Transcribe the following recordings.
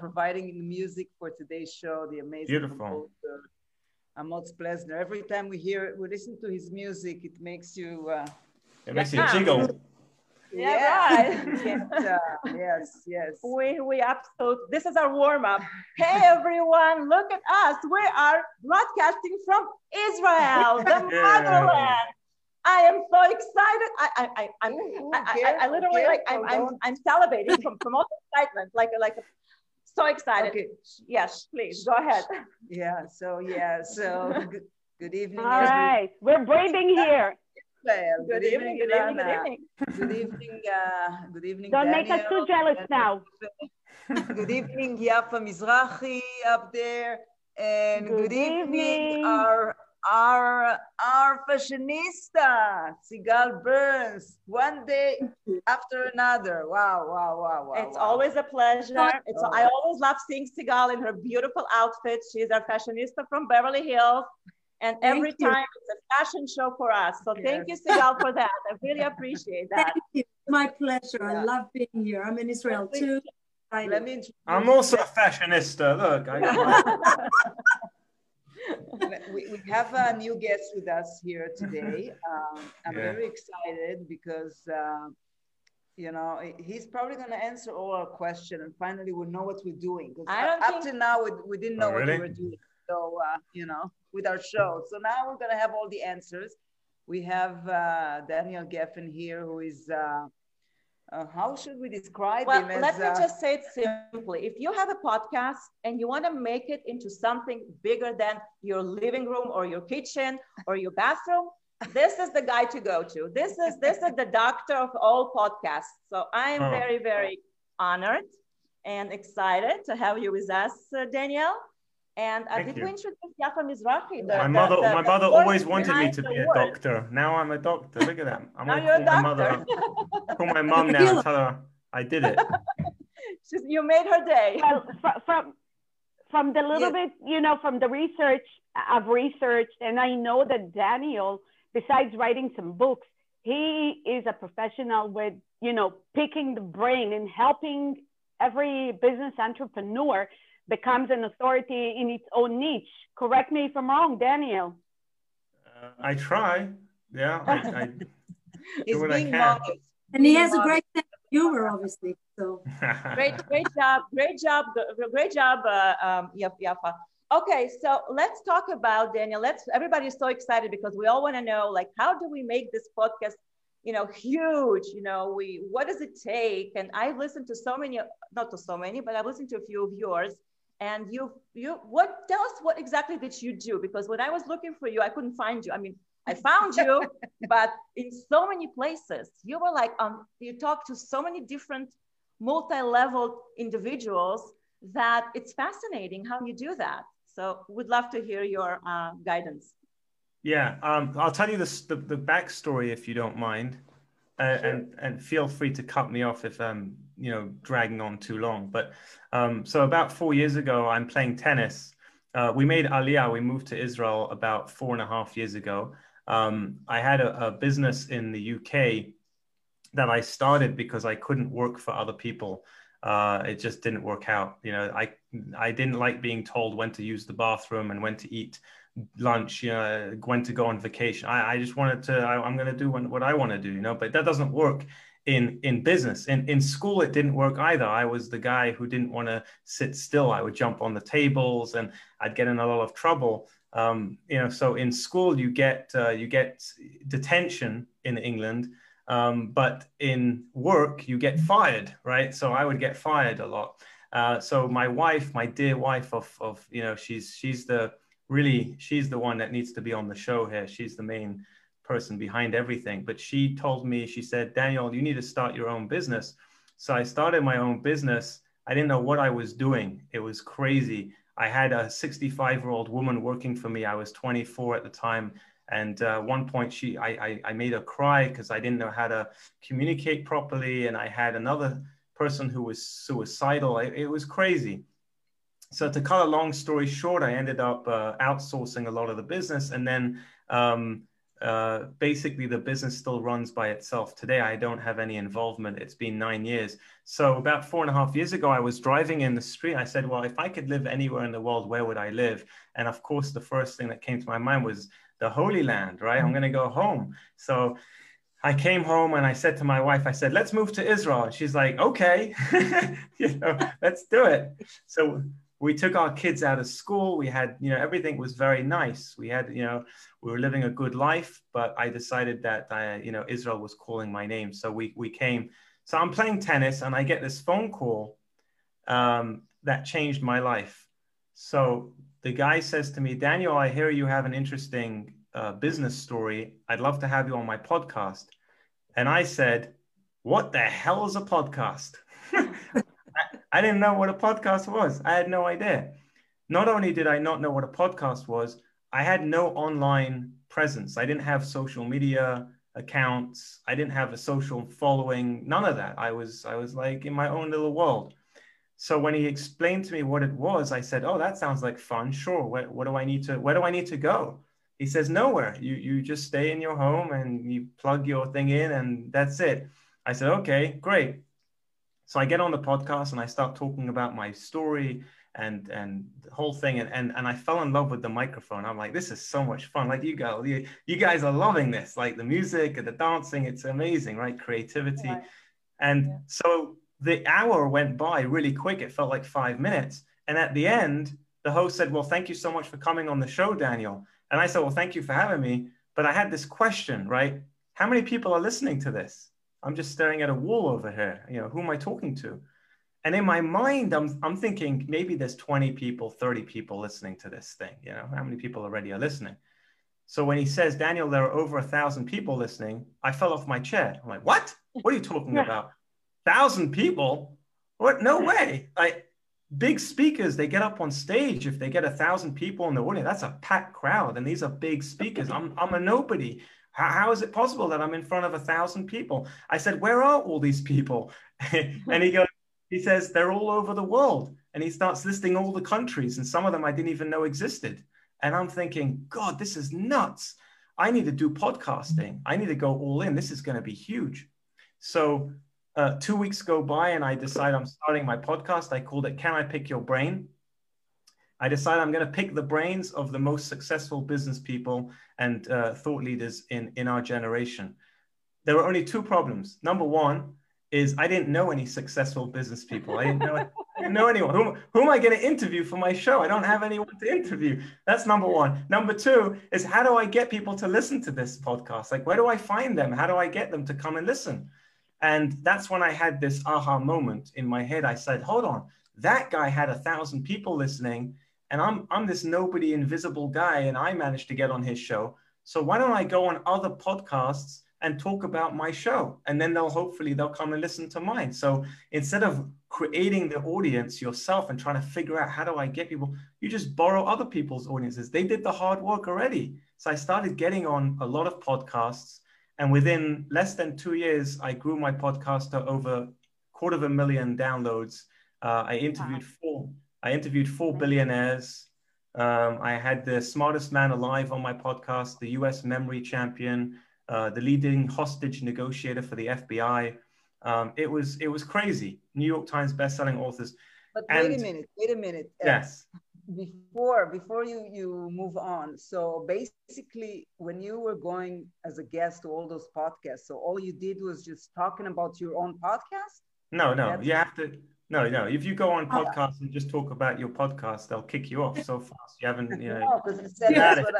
providing the music for today's show. The amazing Beautiful. composer, Amos Plesner. Every time we hear, we listen to his music, it makes you. Uh, it makes you jiggle. Yeah, yeah. right. uh, yes, yes. We we absolutely. This is our warm up. Hey everyone, look at us. We are broadcasting from Israel, the yeah. motherland. I am so excited. I I I I'm, Ooh, I, I, I, literally like I'm, I'm I'm salivating from from all the excitement. Like like so excited. Okay. Yes, please go ahead. Yeah. So yeah. So good, good evening. All right, we're breathing here. Well, good, good evening, good evening, good evening. Good evening, uh, good evening. Don't Daniel. make us too jealous now. good evening, Yafa Mizrahi up there, and good, good evening, evening, our our our fashionista, Sigal Burns. One day after another. Wow, wow, wow, wow. It's wow. always a pleasure. It's oh. I always love seeing Sigal in her beautiful outfit. She's our fashionista from Beverly Hills. And every thank time you. it's a fashion show for us. So yes. thank you, Sigal, for that. I really appreciate that. Thank you. My pleasure. Yeah. I love being here. I'm in Israel too. Let me I'm also a fashionista. Look, we, we have a new guest with us here today. Um, I'm yeah. very excited because, uh, you know, he's probably going to answer all our questions and finally we'll know what we're doing. Because up think... to now, we, we didn't know oh, really? what we were doing. So, uh, you know, with our show. So now we're going to have all the answers. We have uh, Daniel Gefen here, who is, uh, how should we describe well, him? let me uh, just say it simply. If you have a podcast and you want to make it into something bigger than your living room or your kitchen or your bathroom, this is the guy to go to. This is this is the doctor of all podcasts. So I am oh. very very honored and excited to have you with us, uh, Danielle. And uh, did you. we introduce Yafa Mizrahi? The, my mother, the, my mother always wanted me to be a doctor. Now I'm a doctor. Look at that. I'm now you're a doctor. my mother. call my mom now and tell her I did it. She's, you made her day. Well, from from the little bit, you know, from the research I've researched, and I know that Daniel, besides writing some books, he is a professional with, you know, picking the brain and helping every business entrepreneur becomes an authority in its own niche. Correct me if I'm wrong, Daniel. Uh, I try. Yeah, I, I do what I can. And he has a great sense of humor, obviously. So great, great job, great job, great job, uh, um, Yafa. Okay, so let's talk about Daniel. Let's. Everybody's so excited because we all want to know, like, how do we make this podcast you know huge you know we what does it take and i've listened to so many not to so many but i've listened to a few of yours and you you what tell us what exactly did you do? Because when i was looking for you i couldn't find you. I mean i found you but in so many places you were like um you talked to so many different multi-level individuals that it's fascinating how you do that. So we'd love to hear your uh, guidance. Yeah um, i'll tell you the, the, the backstory if you don't mind uh, sure. and and feel free to cut me off if um you know dragging on too long. But um, so about four years ago, I'm playing tennis. Uh, we made Aliyah. We moved to Israel about four and a half years ago. Um, I had a, a, business in the UK that I started because I couldn't work for other people. Uh, it just didn't work out. You know, I I didn't like being told when to use the bathroom and when to eat lunch, you know, when to go on vacation. I, I just wanted to, I, am going to do what I want to do, you know, but that doesn't work in in business. In in school it didn't work either. I was the guy who didn't want to sit still. I would jump on the tables and i'd get in a lot of trouble. Um, you know so in school you get uh, you get detention in england um, but in work you get fired right? So i would get fired a lot. Uh, so my wife my dear wife of of you know she's she's the really she's the one that needs to be on the show here she's the main person behind everything. But she told me, she said, Daniel, you need to start your own business. So I started my own business. I didn't know what I was doing. It was crazy. I had a 65 year old woman working for me. I was 24 at the time. And uh, one point, she, I, I, I made her cry because I didn't know how to communicate properly. And I had another person who was suicidal. It, it was crazy. So to cut a long story short, I ended up uh, outsourcing a lot of the business. And then um, uh, basically the business still runs by itself. Today, I don't have any involvement. It's been nine years. So about four and a half years ago, I was driving in the street. I said, well, if I could live anywhere in the world, where would I live? And of course, the first thing that came to my mind was the Holy Land, right? I'm going to go home. So I came home and I said to my wife, I said, let's move to Israel. And she's like, okay, you know, let's do it. So we took our kids out of school. We had, you know, everything was very nice. We had, you know, we were living a good life, but I decided that, I, you know, Israel was calling my name. So we, we came. So I'm playing tennis and I get this phone call um, that changed my life. So the guy says to me, Daniel, I hear you have an interesting uh, business story. I'd love to have you on my podcast. And I said, What the hell is a podcast? I, didn't know what a podcast was. I had no idea. Not only did I not know what a podcast was, I had no online presence. I didn't have social media accounts. I didn't have a social following. None of that. I was I was like in my own little world. So when he explained to me what it was, I said, "Oh, that sounds like fun. Sure. What do I need to? Where do I need to go?" He says, "Nowhere. You you just stay in your home and you plug your thing in, and that's it." I said, "Okay, great." So I get on the podcast and I start talking about my story and and the whole thing, and and, and I fell in love with the microphone. I'm like, "This is so much fun! Like you guys, you, you guys are loving this. Like the music and the dancing, it's amazing, right? Creativity." Right. And yeah. so the hour went by really quick. It felt like five minutes. And at the end, the host said, Well, thank you so much for coming on the show, Daniel. And I said, Well, thank you for having me. But I had this question, right? How many people are listening to this? I'm just staring at a wall over here. You know, who am I talking to? And in my mind, I'm, I'm thinking maybe there's 20 people, 30 people listening to this thing. You know, how many people already are listening? So when he says, Daniel, there are over a thousand people listening, I fell off my chair. I'm like, what? What are you talking about? thousand people. What? No way. Like big speakers, they get up on stage. If they get a thousand people in the audience, that's a packed crowd, and these are big speakers. I'm I'm a nobody. How, how is it possible that I'm in front of a thousand people? I said, where are all these people? and he goes, he says they're all over the world, and he starts listing all the countries, and some of them I didn't even know existed. And I'm thinking, God, this is nuts. I need to do podcasting. I need to go all in. This is going to be huge. So uh, two weeks go by and I decide I'm starting my podcast. I called it Can I Pick Your Brain? I decided I'm going to pick the brains of the most successful business people and uh, thought leaders in, in our generation. There were only two problems. Number one is I didn't know any successful business people. I didn't know, I didn't know anyone. Who, who am I going to interview for my show? I don't have anyone to interview. That's number one. Number two is how do I get people to listen to this podcast? Like, where do I find them? How do I get them to come and listen? And that's when I had this aha moment in my head. I said, hold on, that guy had a thousand people listening, and I'm, I'm this nobody invisible guy, and I managed to get on his show. So why don't I go on other podcasts and talk about my show? And then they'll hopefully they'll come and listen to mine. So instead of creating the audience yourself and trying to figure out how do I get people, you just borrow other people's audiences. They did the hard work already. So I started getting on a lot of podcasts and within less than two years, I grew my podcast to over quarter of a million downloads. Uh, I interviewed wow. four. I interviewed four billionaires. Um, I had the smartest man alive on my podcast, the U.S. memory champion, uh, the leading hostage negotiator for the FBI. Um, it was it was crazy. New York Times bestselling authors. But and, wait a minute. Wait a minute. Yes before before you you move on so basically when you were going as a guest to all those podcasts so all you did was just talking about your own podcast no no That's you have to no no if you go on uh, oh. podcasts and just talk about your podcast they'll kick you off so fast you haven't you know oh, no, that's what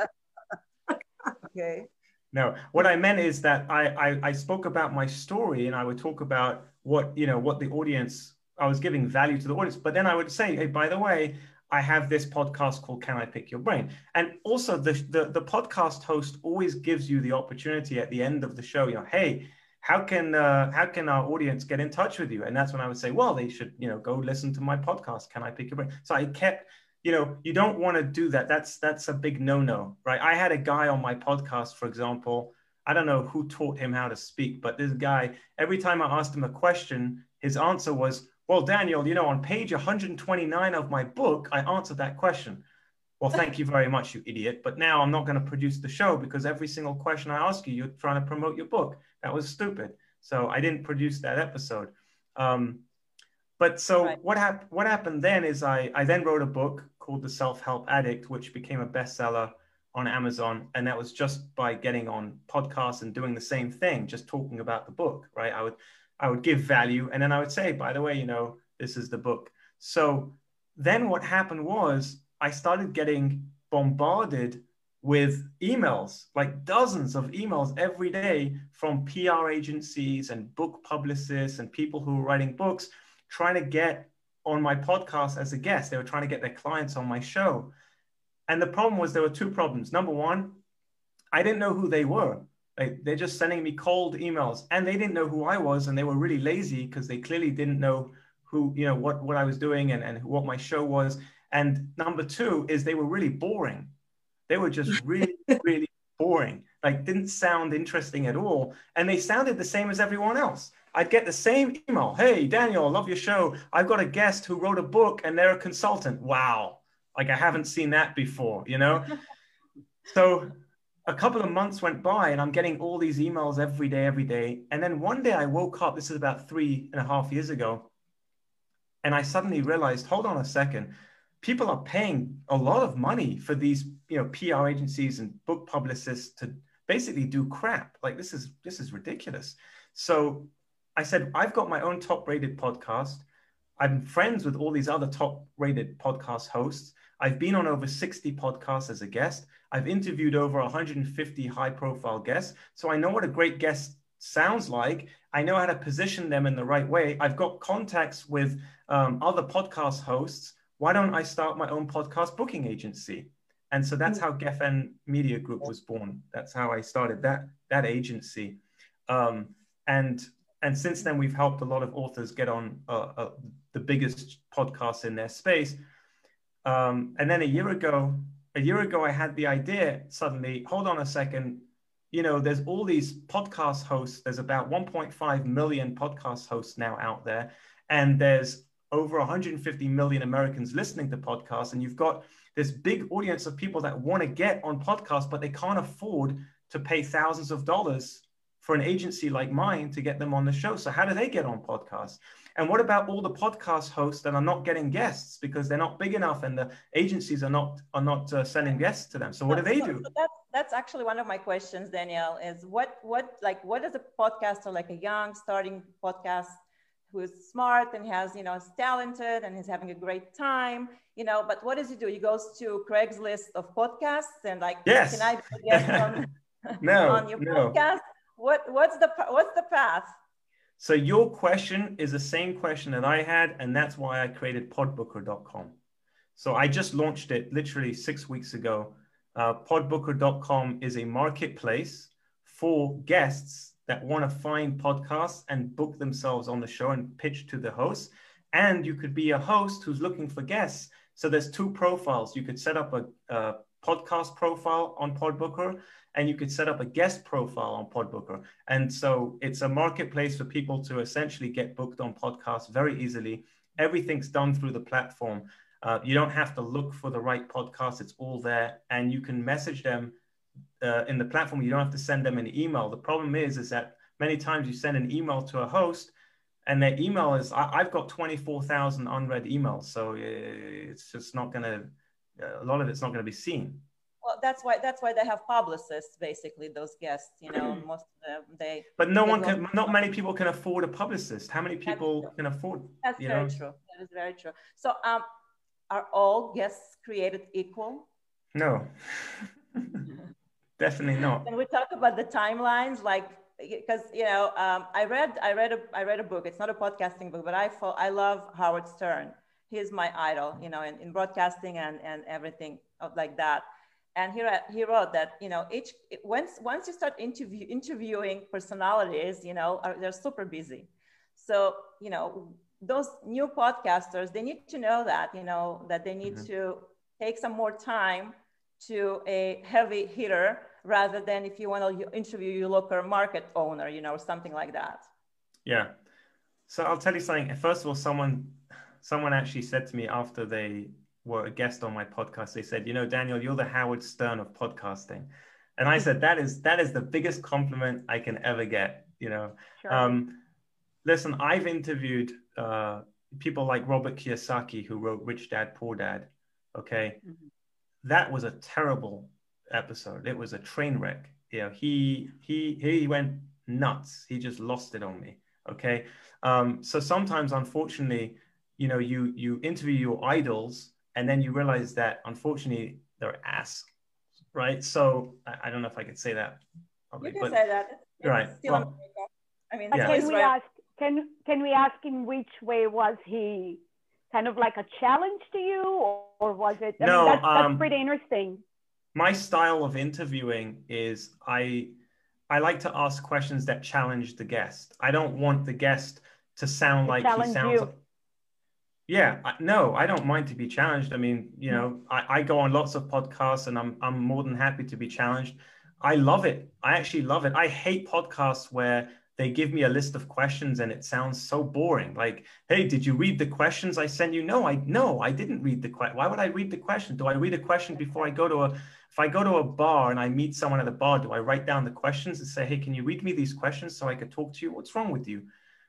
I... okay no what i meant is that I, I i spoke about my story and i would talk about what you know what the audience I was giving value to the audience, but then I would say, hey, by the way, I have this podcast called Can I Pick Your Brain? And also the, the, the podcast host always gives you the opportunity at the end of the show, you know, hey, how can uh, how can our audience get in touch with you? And that's when I would say, well, they should, you know, go listen to my podcast. Can I pick your brain? So I kept, you know, you don't want to do that. That's that's a big no-no, right? I had a guy on my podcast, for example. I don't know who taught him how to speak, but this guy, every time I asked him a question, his answer was, well, Daniel, you know, on page 129 of my book, I answered that question. Well, thank you very much, you idiot. But now I'm not going to produce the show because every single question I ask you, you're trying to promote your book. That was stupid. So I didn't produce that episode. Um, but so right. what happened? What happened then is I I then wrote a book called The Self Help Addict, which became a bestseller on Amazon, and that was just by getting on podcasts and doing the same thing, just talking about the book. Right? I would I would give value, and then I would say, by the way, you know, this is the book. So then what happened was I started getting bombarded with emails, like dozens of emails every day from PR agencies and book publicists and people who were writing books trying to get on my podcast as a guest. They were trying to get their clients on my show. And the problem was there were two problems. Number one, I didn't know who they were. Like they're just sending me cold emails and they didn't know who I was and they were really lazy because they clearly didn't know who, you know, what, what I was doing and, and what my show was. And number two is they were really boring. They were just really, really boring. Like didn't sound interesting at all. And they sounded the same as everyone else. I'd get the same email. Hey, Daniel, I love your show. I've got a guest who wrote a book and they're a consultant. Wow. Like I haven't seen that before, you know? so a couple of months went by and I'm getting all these emails every day, every day. And then one day I woke up, this is about three and a half years ago, and I suddenly realized, hold on a second, people are paying a lot of money for these, you know, PR agencies and book publicists to basically do crap. Like this is this is ridiculous. So I said, I've got my own top rated podcast. I'm friends with all these other top rated podcast hosts. I've been on over 60 podcasts as a guest. I've interviewed over 150 high profile guests. So I know what a great guest sounds like. I know how to position them in the right way. I've got contacts with um, other podcast hosts. Why don't I start my own podcast booking agency? And so that's how Gefen Media Group was born. That's how I started that that agency. Um, and and since then we've helped a lot of authors get on uh, uh, the biggest podcasts in their space um, and then a year ago a year ago i had the idea suddenly hold on a second you know there's all these podcast hosts there's about 1.5 million podcast hosts now out there and there's over 150 million americans listening to podcasts and you've got this big audience of people that want to get on podcasts but they can't afford to pay thousands of dollars for an agency like mine to get them on the show. So how do they get on podcasts? And what about all the podcast hosts that are not getting guests because they're not big enough and the agencies are not are not uh, sending guests to them? So what do they do? So that's that's actually one of my questions, Danielle. Is what what like what is a podcaster like a young starting podcast who is smart and has you know is talented and is having a great time you know but what does he do he goes to craigslist of podcasts and like yes. can i get on, no, on your no. podcast what what's the what's the path? So your question is the same question that I had, and that's why I created podbooker.com. So I just launched it literally six weeks ago. Uh, podbooker.com is a marketplace for guests that want to find podcasts and book themselves on the show and pitch to the host. And you could be a host who's looking for guests. So there's two profiles. You could set up a, a podcast profile on Podbooker and you could set up a guest profile on Podbooker. And so it's a marketplace for people to essentially get booked on podcasts very easily. Everything's done through the platform. Uh, you don't have to look for the right podcast, it's all there. And you can message them uh, in the platform. You don't have to send them an email. The problem is, is that many times you send an email to a host and their email is, I, have got 24,000 unread emails. So it's just not going to, a lot of it's not going to be seen well that's why that's why they have publicists basically those guests you know most of them they but no they one can not many people can afford a publicist how many people can afford that's very know? true that is very true so um are all guests created equal no definitely not. And we talk about the timelines like because you know um, i read i read a i read a book. It's not a podcasting book but i fo- i love howard stern. He's my idol you know in, in broadcasting and and everything like that. And he, he wrote that you know each once once you start interview, interviewing personalities you know are, they're super busy. So you know those new podcasters they need to know that you know that they need mm-hmm. to take some more time to a heavy hitter rather than if you want to interview your local market owner you know or something like that yeah so i'll tell you something first of all someone someone actually said to me after they were a guest on my podcast, they said, you know, Daniel, you're the Howard Stern of podcasting. And I said, that is that is the biggest compliment I can ever get. You know, sure. um, listen, I've interviewed uh, people like Robert Kiyosaki, who wrote Rich Dad Poor Dad. Okay, mm-hmm. that was a terrible episode. It was a train wreck. You know, he he he went nuts. He just lost it on me. Okay, um, so sometimes, unfortunately, you know, you you interview your idols, and then you realize that unfortunately they're ass, right? So I, I don't know if I could say that. Probably, you can but, say that. It's right. Well, I mean, yeah. can we right. ask? Can can we ask him which way was he? Kind of like a challenge to you, or, or was it? I no, mean, that's, that's um, pretty interesting. My style of interviewing is I I like to ask questions that challenge the guest. I don't want the guest to sound like he sounds. You. Yeah, no, I don't mind to be challenged. I mean, you know, I, I go on lots of podcasts and I'm I'm more than happy to be challenged. I love it. I actually love it. I hate podcasts where they give me a list of questions and it sounds so boring. Like, hey, did you read the questions I sent you? No, I no, I didn't read the question. Why would I read the question? Do I read a question before I go to a if I go to a bar and I meet someone at the bar, do I write down the questions and say, hey, can you read me these questions so I could talk to you? What's wrong with you?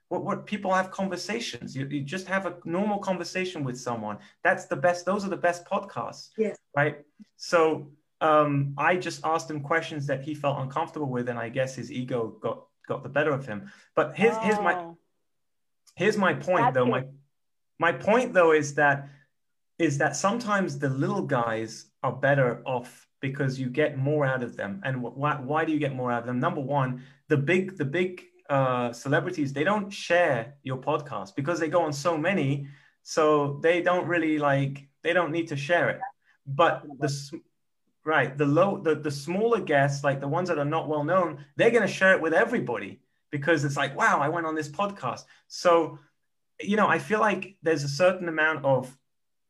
What, what people have conversations. You, you just have a normal conversation with someone. That's the best. Those are the best podcasts. Yes. Right. So um, I just asked him questions that he felt uncomfortable with, and I guess his ego got got the better of him. But here's oh. here's my here's my point That's though. It. My my point though is that is that sometimes the little guys are better off because you get more out of them. And why, why do you get more out of them? Number one, the big the big uh, celebrities they don't share your podcast because they go on so many, so they don't really like they don't need to share it. But the right the low the, the smaller guests like the ones that are not well known they're going to share it with everybody because it's like wow i went on this podcast so you know i feel like there's a certain amount of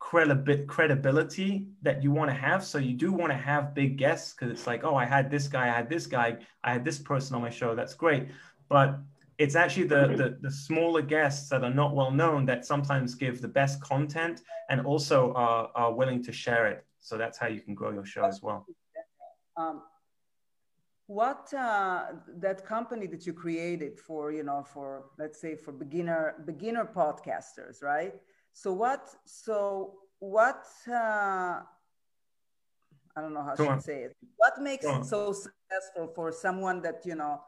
credi- credibility that you want to have. So you do want to have big guests because it's like oh i had this guy i had this guy i had this person on my show that's great. But it's actually the, the, the smaller guests that are not well known that sometimes give the best content and also are, are willing to share it. So that's how you can grow your show as well. Um, what uh, that company that you created for you know for let's say for beginner beginner podcasters right so what so what uh, i don't know how to say it what makes it so successful for someone that you know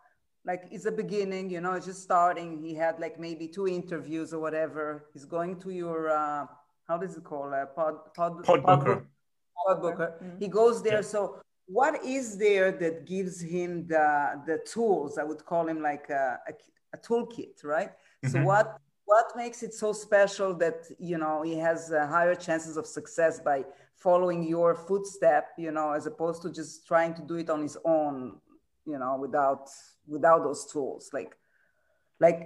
like it's a beginning you know it's just starting he had like maybe two interviews or whatever he's going to your uh, how does it call uh, pod pod, pod, pod Booker. Mm-hmm. He goes there. Yeah. So what is there that gives him the the tools? I would call him like a, a, a toolkit, right? Mm-hmm. So what what makes it so special that you know he has uh, higher chances of success by following your footstep, you know, as opposed to just trying to do it on his own, you know, without without those tools, like like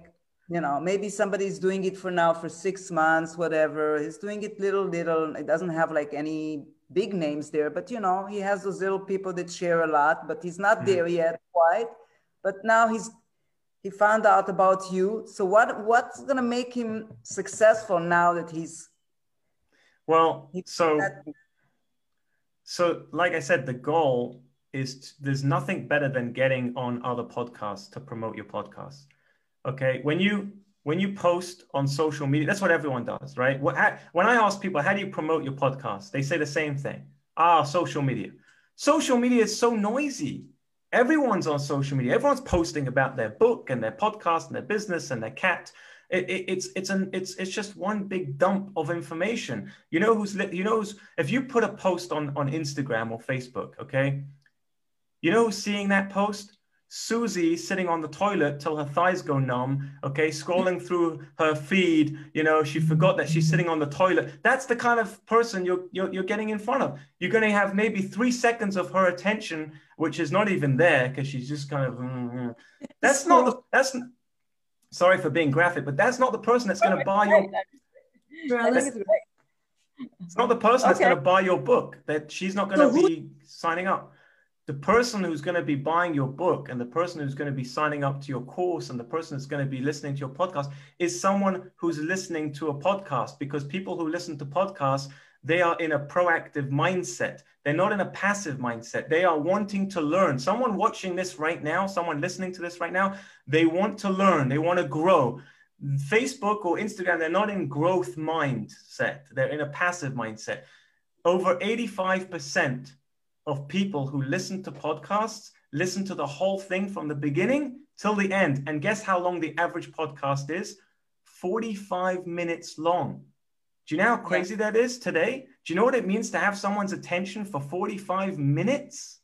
you know maybe somebody's doing it for now for six months whatever he's doing it little little it doesn't have like any big names there, but you know, he has those little people that share a lot, but he's not mm-hmm. there yet quite. But now he's he found out about you. So what what's gonna make him successful now that he's well so so like I said, the goal is to, there's nothing better than getting on other podcasts to promote your podcast. Okay. When you when you post on social media, that's what everyone does, right? When I ask people, how do you promote your podcast? They say the same thing. Ah, social media. Social media is so noisy. Everyone's on social media. Everyone's posting about their book and their podcast and their business and their cat. It, it, it's it's an it's it's just one big dump of information. You know who's you know who's, if you put a post on on Instagram or Facebook, okay, you know who's seeing that post? Susie sitting on the toilet till her thighs go numb, okay, scrolling through her feed, you know, she forgot that she's sitting on the toilet. That's the kind of person you're, you're, you're getting in front of. You're going to have maybe three seconds of her attention, which is not even there because she's just kind of, mm-hmm. that's not, the, that's, sorry for being graphic, but that's not the person that's going to buy your, it's not the person that's going to buy your book, that she's not going to be signing up the person who's going to be buying your book and the person who's going to be signing up to your course and the person who's going to be listening to your podcast is someone who's listening to a podcast because people who listen to podcasts they are in a proactive mindset. They're not in a passive mindset. They are wanting to learn. Someone watching this right now, someone listening to this right now, they want to learn, they want to grow. Facebook or Instagram, they're not in growth mindset. They're in a passive mindset. Over 85% of people who listen to podcasts listen to the whole thing from the beginning till the end. And guess how long the average podcast is? 45 minutes long. Do you know how crazy yeah. that is today? Do you know what it means to have someone's attention for 45 minutes?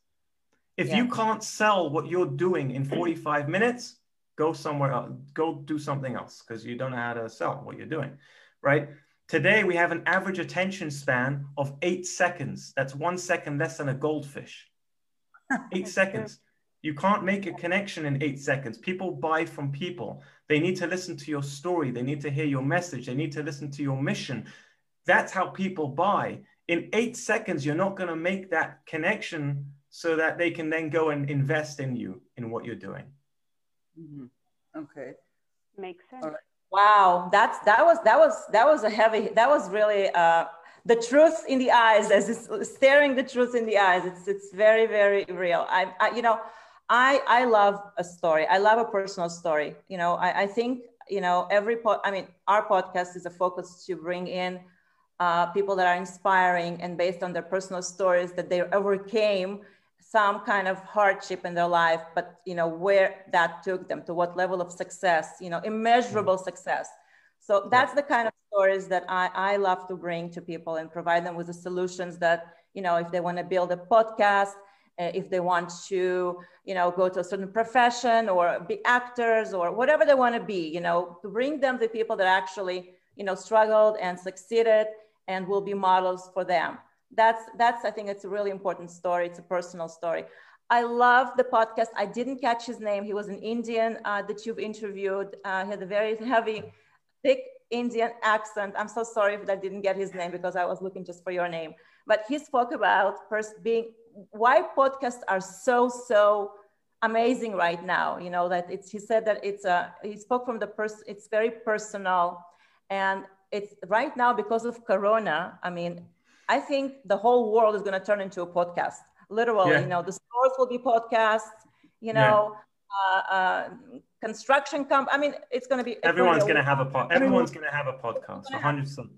If yeah. you can't sell what you're doing in 45 minutes, go somewhere else, go do something else because you don't know how to sell what you're doing, right? Today, we have an average attention span of eight seconds. That's one second less than a goldfish. Eight seconds. You can't make a connection in eight seconds. People buy from people. They need to listen to your story. They need to hear your message. They need to listen to your mission. That's how people buy. In eight seconds, you're not going to make that connection so that they can then go and invest in you, in what you're doing. Mm-hmm. Okay. Makes sense. Right. Wow, that's that was that was that was a heavy. That was really uh, the truth in the eyes, as it's staring the truth in the eyes. It's it's very very real. I, I you know I, I love a story. I love a personal story. You know, I, I think, you know, every, pod, I mean, our podcast is a focus to bring in uh, people that are inspiring and based on their personal stories that they overcame some kind of hardship in their life, but, you know, where that took them to what level of success, you know, immeasurable mm-hmm. success. So that's the kind of stories that I, I love to bring to people and provide them with the solutions that, you know, if they want to build a podcast, uh, if they want to, you know, go to a certain profession or be actors or whatever they want to be, you know, to bring them the people that actually, you know, struggled and succeeded and will be models for them. That's, that's, I think it's a really important story. It's a personal story. I love the podcast. I didn't catch his name. He was an Indian uh, that you've interviewed. Uh, he had a very heavy, thick Indian accent. I'm so sorry if I didn't get his name because I was looking just for your name. But he spoke about first being why podcasts are so so amazing right now you know that it's he said that it's a he spoke from the person it's very personal and it's right now because of corona i mean i think the whole world is going to turn into a podcast literally yeah. you know the stores will be podcasts you know yeah. uh, uh, construction comp i mean it's going to be everyone's going to have a pod everyone's going to have a podcast 100%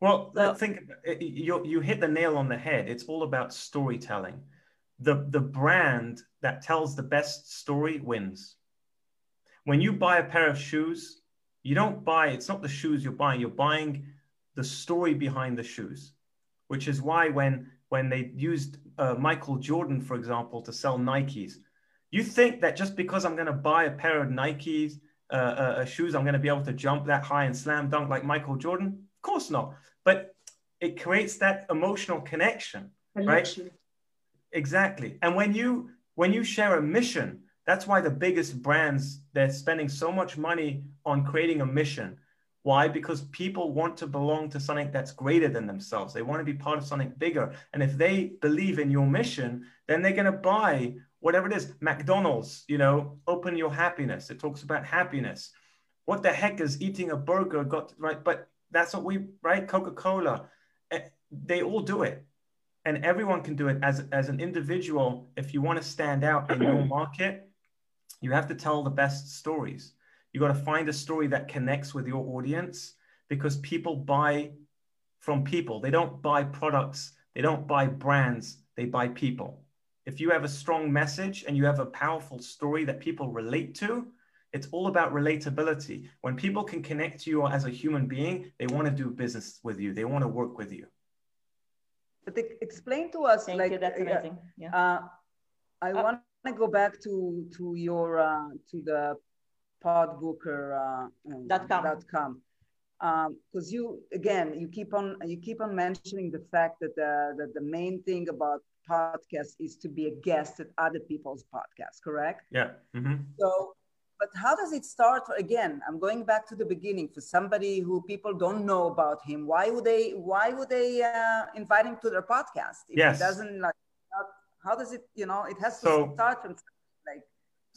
well, so, think you you hit the nail on the head. It's all about storytelling. The the brand that tells the best story wins. When you buy a pair of shoes, you don't buy. It's not the shoes you're buying. You're buying the story behind the shoes, which is why when when they used uh, Michael Jordan, for example, to sell Nikes, you think that just because I'm going to buy a pair of Nikes uh, uh, shoes, I'm going to be able to jump that high and slam dunk like Michael Jordan? Of course not. But it creates that emotional connection, connection. right? Exactly. And when you when you share a mission, that's why the biggest brands they're spending so much money on creating a mission. Why? Because people want to belong to something that's greater than themselves. They want to be part of something bigger. And if they believe in your mission, then they're going to buy whatever it is. McDonald's, you know, open your happiness. It talks about happiness. What the heck is eating a burger got right? But that's what we right coca-cola eh, they all do it and everyone can do it as, as an individual if you want to stand out in your market you have to tell the best stories you got to find a story that connects with your audience because people buy from people they don't buy products they don't buy brands they buy people if you have a strong message and you have a powerful story that people relate to it's all about relatability. When people can connect to you as a human being, they want to do business with you. They want to work with you. But explain to us, Thank like, you. That's amazing. Yeah. Uh, I uh, want to go back to to your uh, to the podbooker uh, um, com. Dot because um, you again you keep on you keep on mentioning the fact that the that the main thing about podcasts is to be a guest at other people's podcasts correct yeah mm-hmm. so but how does it start again i'm going back to the beginning for somebody who people don't know about him why would they why would they uh, invite him to their podcast if yes. it doesn't like how does it you know it has to so, start from like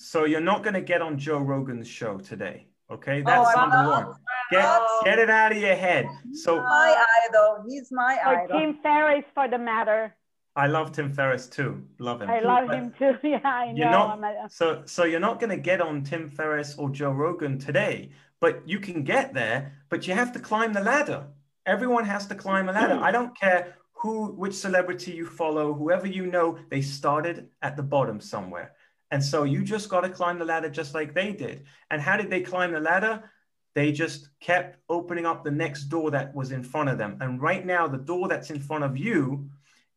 so you're not going to get on joe rogan's show today Okay, oh, that's Oh, number one. Get get it out of your head. So my idol. He's my Or idol. Tim Ferriss for the matter. I love Tim Ferriss too. Love him. I love But- him too. Yeah, I know. You're not- a- So, so you're not going to get on Tim Ferriss or Joe Rogan today, but you can get there. But you have to climb the ladder. Everyone has to climb a ladder. I don't care who, which celebrity you follow, whoever you know, they started at the bottom somewhere, and so you just got to climb the ladder just like they did. And how did they climb the ladder? They just kept opening up the next door that was in front of them. And right now, the door that's in front of you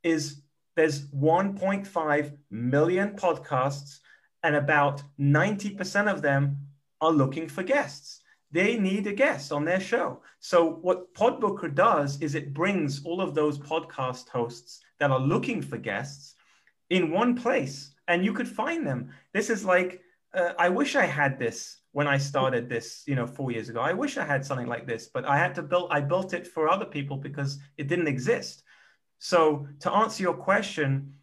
is there's 1.5 million podcasts and about 90% of them are looking for guests. They need a guest on their show. So, what Podbooker does is it brings all of those podcast hosts that are looking for guests in one place, and you could find them. This is like, uh, I wish I had this when I started this, you know, four years ago. I wish I had something like this, but I had to build, I built it for other people because it didn't exist. So, to answer your question,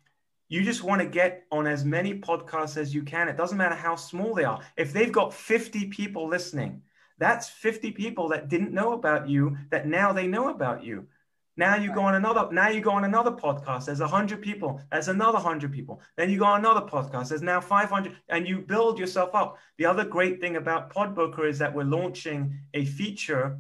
you just want to get on as many podcasts as you can. It doesn't matter how small they are. If they've got 50 people listening, that's 50 people that didn't know about you that now they know about you. Now you go on another, now you go on another podcast. There's 100 people. There's another 100 people. Then you go on another podcast. There's now 500 and you build yourself up. The other great thing about Podbooker is that we're launching a feature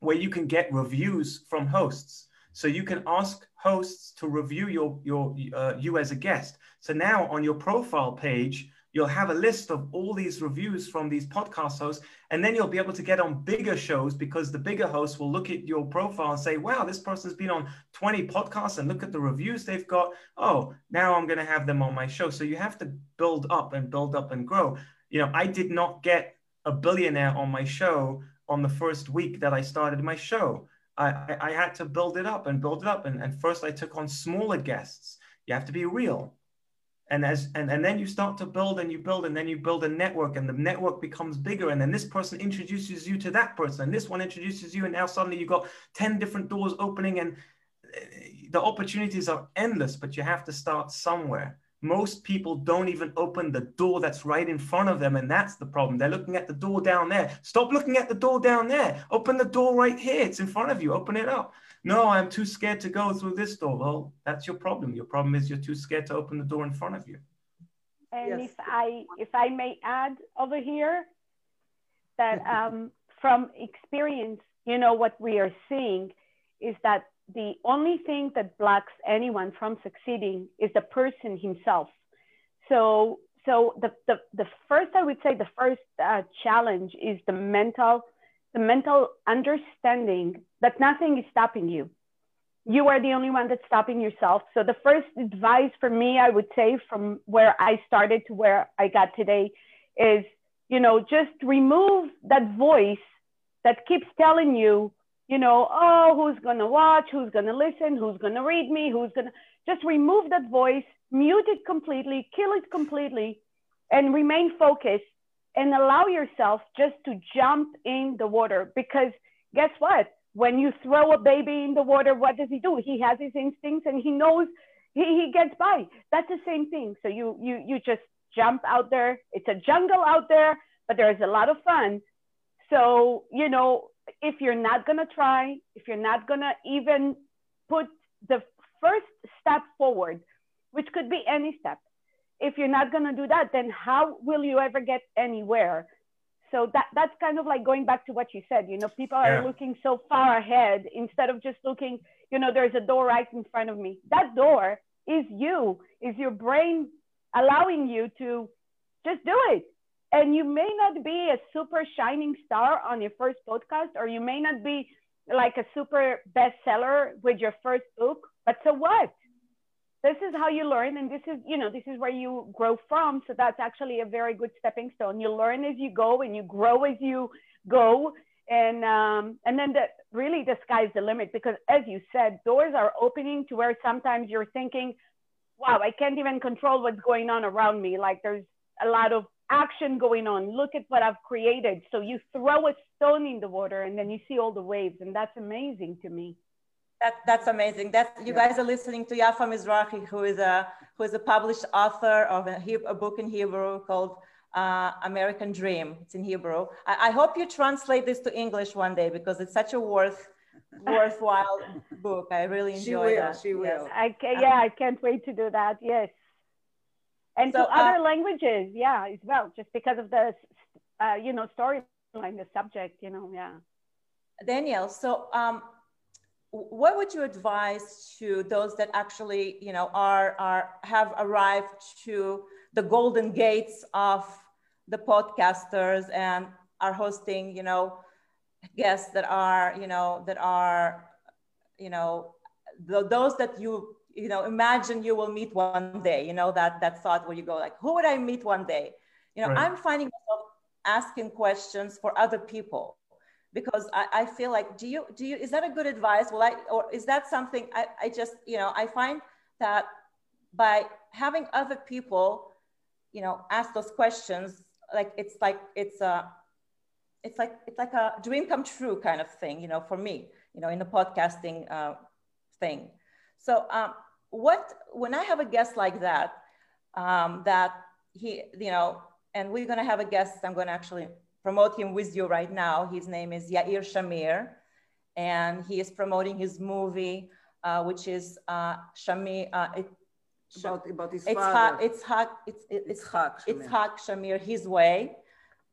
where you can get reviews from hosts. So you can ask hosts to review your your uh, you as a guest. So now on your profile page, you'll have a list of all these reviews from these podcast hosts, and then you'll be able to get on bigger shows because the bigger hosts will look at your profile and say, "Wow, this person's been on 20 podcasts, and look at the reviews they've got. Oh, now I'm going to have them on my show." So you have to build up and build up and grow. You know, I did not get a billionaire on my show on the first week that I started my show. I, I, had to build it up and build it up. And, and first I took on smaller guests. You have to be real. And as and, and then you start to build and you build and then you build a network and the network becomes bigger. And then this person introduces you to that person. And this one introduces you. And now suddenly you've got 10 different doors opening and uh, the opportunities are endless, but you have to start somewhere. Most people don't even open the door that's right in front of them. And that's the problem. They're looking at the door down there. Stop looking at the door down there. Open the door right here. It's in front of you. Open it up no i'm too scared to go through this door well that's your problem your problem is you're too scared to open the door in front of you And Yes. if I if I may add over here that um, from experience, you know what we are seeing is that the only thing that blocks anyone from succeeding is the person himself. So so the the, the first I would say the first uh, challenge is the mental the mental understanding that nothing is stopping you you are the only one that's stopping yourself. So the first advice for me, I would say from where I started to where I got today is, you know, just remove that voice that keeps telling you, you know, oh, who's going to watch, who's going to listen, who's going to read me, who's going to just remove that voice, mute it completely, kill it completely, and remain focused and allow yourself just to jump in the water because guess what? when you throw a baby in the water, what does he do? He has his instincts and he knows he, he gets by. That's the same thing. So you you you just jump out there. It's a jungle out there, but there's a lot of fun. So, you know, if you're not gonna try, if you're not gonna even put the first step forward, which could be any step, if you're not gonna do that, then how will you ever get anywhere? so that that's kind of like going back to what you said you know people are Yeah. looking so far ahead instead of just looking you know there's a door right in front of me that door is you is your brain allowing you to just do it and you may not be a super shining star on your first podcast or you may not be like a super bestseller with your first book but so what this is how you learn and this is you know this is where you grow from. So that's actually a very good stepping stone. You learn as you go and you grow as you go. And um, and then the really the sky's the limit because as you said doors are opening to where sometimes you're thinking wow i can't even control what's going on around me. Like there's a lot of action going on. Look at what i've created. So you throw a stone in the water and then you see all the waves and that's amazing to me That, that's amazing. That you Yeah. guys are listening to Yafa Mizrahi, who is a who is a published author of a, a book in Hebrew called uh, American Dream. It's in Hebrew. I, I, hope you translate this to English one day because it's such a worth worthwhile book. I really enjoy she will, that. She will. Yes. I can, yeah, I can't wait to do that. Yes. And so, to other uh, languages, yeah, as well, just because of the, uh, you know, storyline, the subject, you know, yeah. Daniel, so um, what would you advise to those that actually, you know, are, are have arrived to the golden gates of the podcasters and are hosting, you know, guests that are, you know, that are, you know, the, those that you, you know, imagine you will meet one day, you know, that, that thought where you go like, who would I meet one day? You know, right. I'm finding myself asking questions for other people because I, I feel like, do you, do you, is that a good advice? Well, I, or is that something I, I just, you know, I find that by having other people, you know, ask those questions, like it's like it's a it's like it's like a dream come true kind of thing you know for me you know in the podcasting uh, thing so um, what when i have a guest like that um, that he you know and we're going to have a guest i'm going to actually promote him with you right now his name is yair shamir and he is promoting his movie uh, which is uh, shamir uh, it, about, about his it's father. Ha, it's Hak, it's, it's, it's Hak, it's Hak Shamir, his way.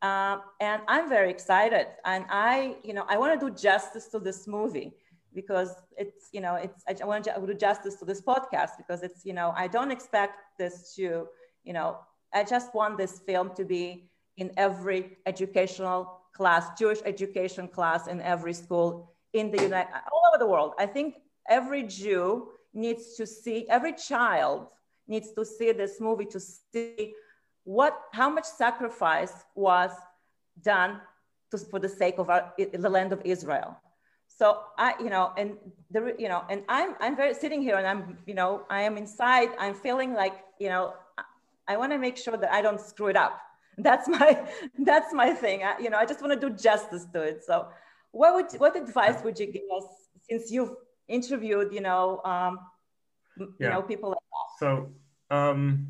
Um, and I'm very excited. And I, you know, I want to do justice to this movie because it's, you know, it's, I want to do justice to this podcast because it's, you know, I don't expect this to, you know, I just want this film to be in every educational class, Jewish education class in every school in the United, all over the world. I think every Jew needs to see, every child needs to see this movie to see what, how much sacrifice was done to, for the sake of our, the land of Israel. So I, you know, and the, you know, and I'm, I'm very sitting here and I'm, you know, I am inside, I'm feeling like, you know, I want to make sure that I don't screw it up. That's my, that's my thing. I, you know, I just want to do justice to it. So what would, what advice would you give us since you've interviewed, you know, um, you know, people like that. So um,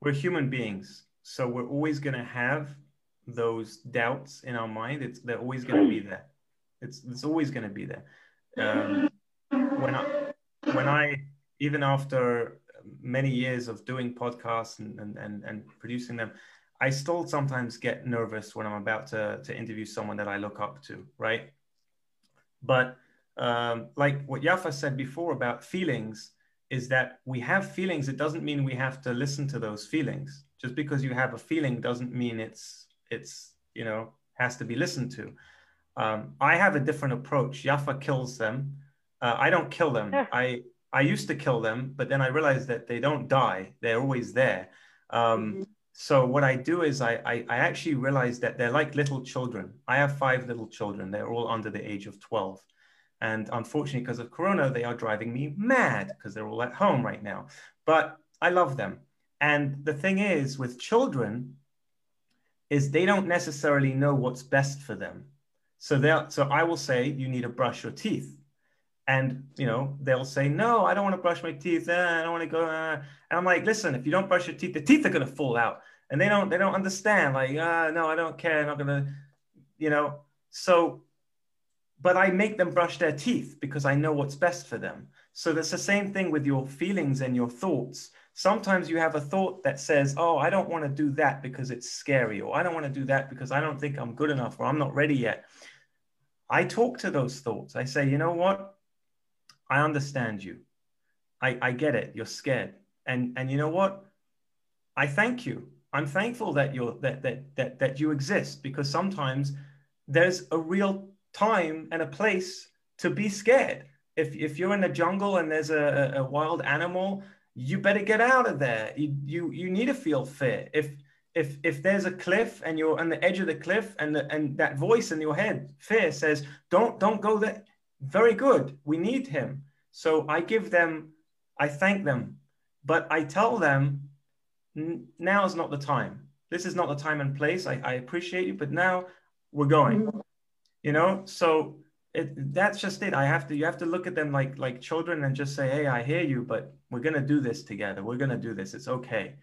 we're human beings, so we're always going to have those doubts in our mind. It's they're always going to be there. It's it's always going to be there. Um, when I when I even after many years of doing podcasts and, and, and, and producing them, I still sometimes get nervous when I'm about to, to interview someone that I look up to, right? But um, like what Yafa said before about feelings, is that we have feelings. It doesn't mean we have to listen to those feelings. Just because you have a feeling doesn't mean it's it's you know has to be listened to. Um, I have a different approach. Yafa kills them. Uh, I don't kill them. I I used to kill them, but then I realized that they don't die. They're always there. Um, mm-hmm. So what I do is I, I, I actually realize that they're like little children. I have five little children. They're all under the age of 12. And unfortunately, because of Corona, they are driving me mad because they're all at home right now. But I love them. And the thing is, with children, is they don't necessarily know what's best for them. So they so I will say you need to brush your teeth, and you know they'll say no, I don't want to brush my teeth. Uh, I don't want to go. Uh. And I'm like, listen, if you don't brush your teeth, the teeth are gonna fall out, and they don't they don't understand. Like, uh, no, I don't care. I'm not gonna, you know. So but I make them brush their teeth because I know what's best for them. So that's the same thing with your feelings and your thoughts. Sometimes you have a thought that says, Oh, I don't want to do that because it's scary, or I don't want to do that because I don't think I'm good enough, or I'm not ready yet. I talk to those thoughts. I say, You know what? I understand you. I, I get it. You're scared. And, and you know what? I thank you. I'm thankful that you're that that that that you exist because sometimes there's a real time and a place to be scared. If, if you're in the jungle and there's a, a wild animal, you better get out of there. You, you, you need to feel fear. If, if, if there's a cliff and you're on the edge of the cliff and, the, and that voice in your head, fear says, don't, don't go there. Very good. We need him. So I give them, I thank them, but I tell them, now is not the time. This is not the time and place. I, I appreciate you, but now we're going mm-hmm. you know so it, that's just it i have to you have to look at them like like children and just say hey i hear you but we're going to do this together we're going to do this it's okay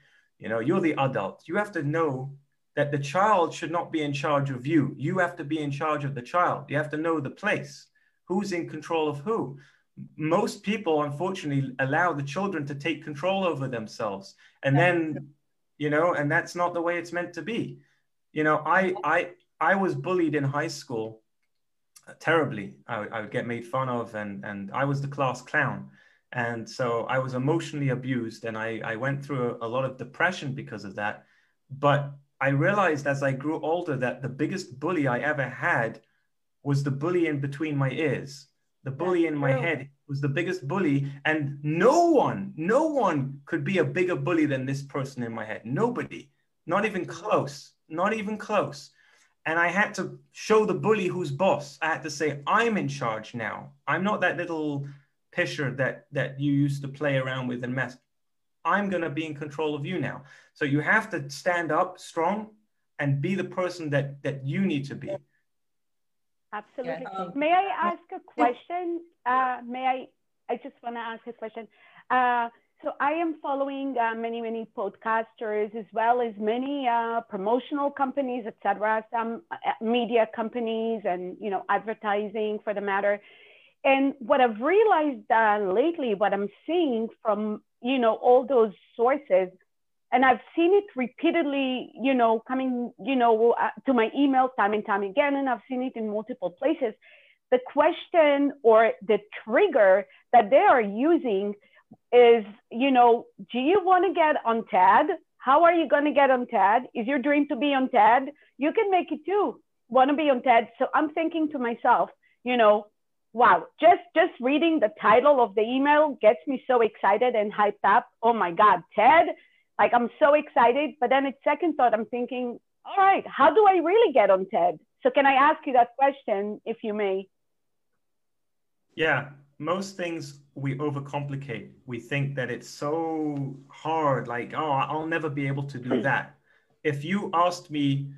You know, you're the adult. You have to know that the child should not be in charge of you. You have to be in charge of the child. You have to know the place. Who's in control of who? Most people, unfortunately, allow the children to take control over themselves. And then, you know, and that's not the way it's meant to be. You know, I I I was bullied in high school terribly. I, I would get made fun of and and I was the class clown. And so I was emotionally abused and I, I went through a, a lot of depression because of that. But I realized as I grew older that the biggest bully I ever had was the bully in between my ears. The bully in my head was the biggest bully, and no one, no one could be a bigger bully than this person in my head. Nobody, not even mm-hmm. close, not even close. And I had to show the bully who's boss. I had to say, I'm in charge now. I'm not that little pisher that that you used to play around with and mess. I'm going to be in control of you now. So you have to stand up strong and be the person that that you need to be. Absolutely. Yeah, um, may I ask a question? Uh, may I? I just want to ask a question. Uh, so I am following uh, many, many podcasters as well as many uh, promotional companies, etc. Some uh, media companies and you know advertising for the matter. And what I've realized uh, lately, what I'm seeing from you know all those sources and i've seen it repeatedly you know coming you know uh, to my email time and time again and i've seen it in multiple places. The question or the trigger that they are using is you know do you want to get on ted? How are you going to get on ted? Is your dream to be on ted? You can make it too. Want to be on ted? So i'm thinking to myself you know wow, just just reading the title of the email gets me so excited and hyped up. Oh my God, TED, like I'm so excited. But then at second thought, I'm thinking, all right, how do I really get on TED? So can I ask you that question, if you may? Yeah, most things we overcomplicate. We think that it's so hard, like, oh, I'll never be able to do that. If you asked me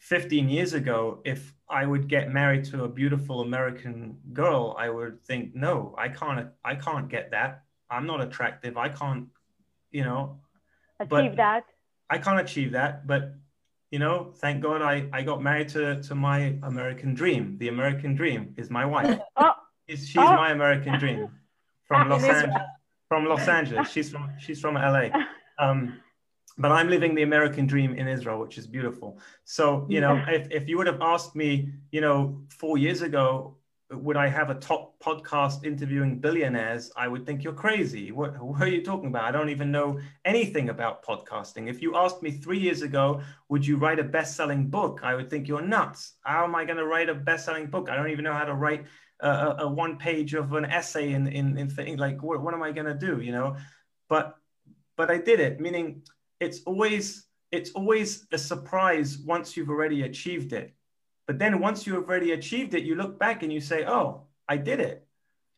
15 years ago if I would get married to a beautiful American girl, I would think, no, I can't, I can't get that. I'm not attractive. I can't, you know, achieve that. I can't achieve that. But, you know, thank God I, I got married to, to my American dream. The American dream is my wife. oh. She's, she's oh. my American dream from Los Angeles. From Los Angeles. She's from, she's from LA. Um, but I'm living the American dream in Israel, which is beautiful. So, you know, yeah. if, if you would have asked me, you know, four years ago, would I have a top podcast interviewing billionaires? I would think you're crazy. What, what are you talking about? I don't even know anything about podcasting. If you asked me three years ago, would you write a best selling book? I would think you're nuts. How am I going to write a best selling book? I don't even know how to write a, a one page of an essay in, in, in like, what, what am I going to do? You know, but, but I did it, meaning it's always it's always a surprise once you've already achieved it. But then once you have already achieved it, you look back and you say, "Oh, I did it."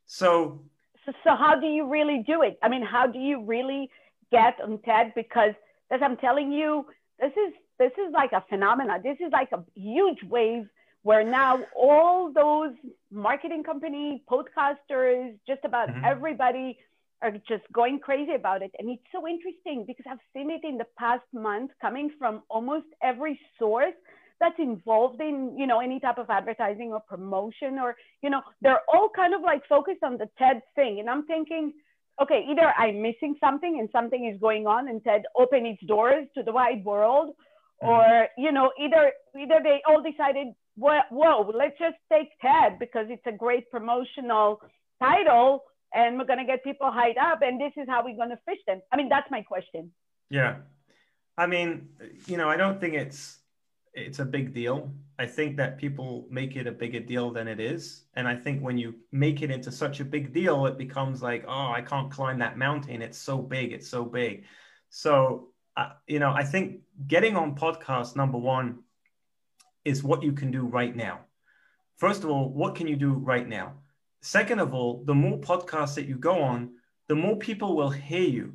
So, so, so how do you really do it? I mean, how do you really get on TED? Because as I'm telling you, this is this is like a phenomenon. This is like a huge wave where now all those marketing company, podcasters, just about mm-hmm. everybody are just going crazy about it. And it's so interesting because I've seen it in the past month coming from almost every source that's involved in, you know, any type of advertising or promotion or, you know, they're all kind of like focused on the TED thing. And I'm thinking, okay, either I'm missing something and something is going on and TED open its doors to the wide world, mm-hmm. or, you know, either either they all decided, well, whoa, let's just take TED because it's a great promotional title and we're going to get people hyped up and this is how we're going to fish them i mean that's my question yeah i mean you know i don't think it's it's a big deal. I think that people make it a bigger deal than it is. And i think when you make it into such a big deal it becomes like oh i can't climb that mountain. It's so big. It's so big. So uh, you know i think getting on podcast number one is what you can do right now. First of all what can you do right now? Second of all, the more podcasts that you go on, the more people will hear you.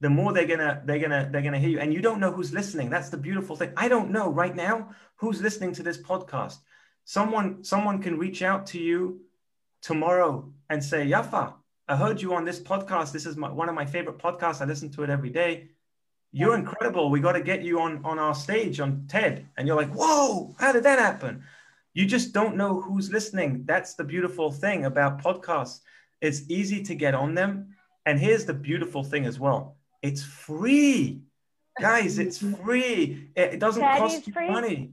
The more they're gonna they're gonna they're gonna hear you, and you don't know who's listening. That's the beautiful thing. I don't know right now who's listening to this podcast. Someone someone can reach out to you tomorrow and say, Yafa, I heard you on this podcast. This is my, one of my favorite podcasts. I listen to it every day. You're incredible. We got to get you on on our stage on TED. And you're like, whoa, how did that happen? You just don't know who's listening. That's the beautiful thing about podcasts. It's easy to get on them. And here's the beautiful thing as well. It's free. Guys, it's free. It doesn't TED cost you free? money.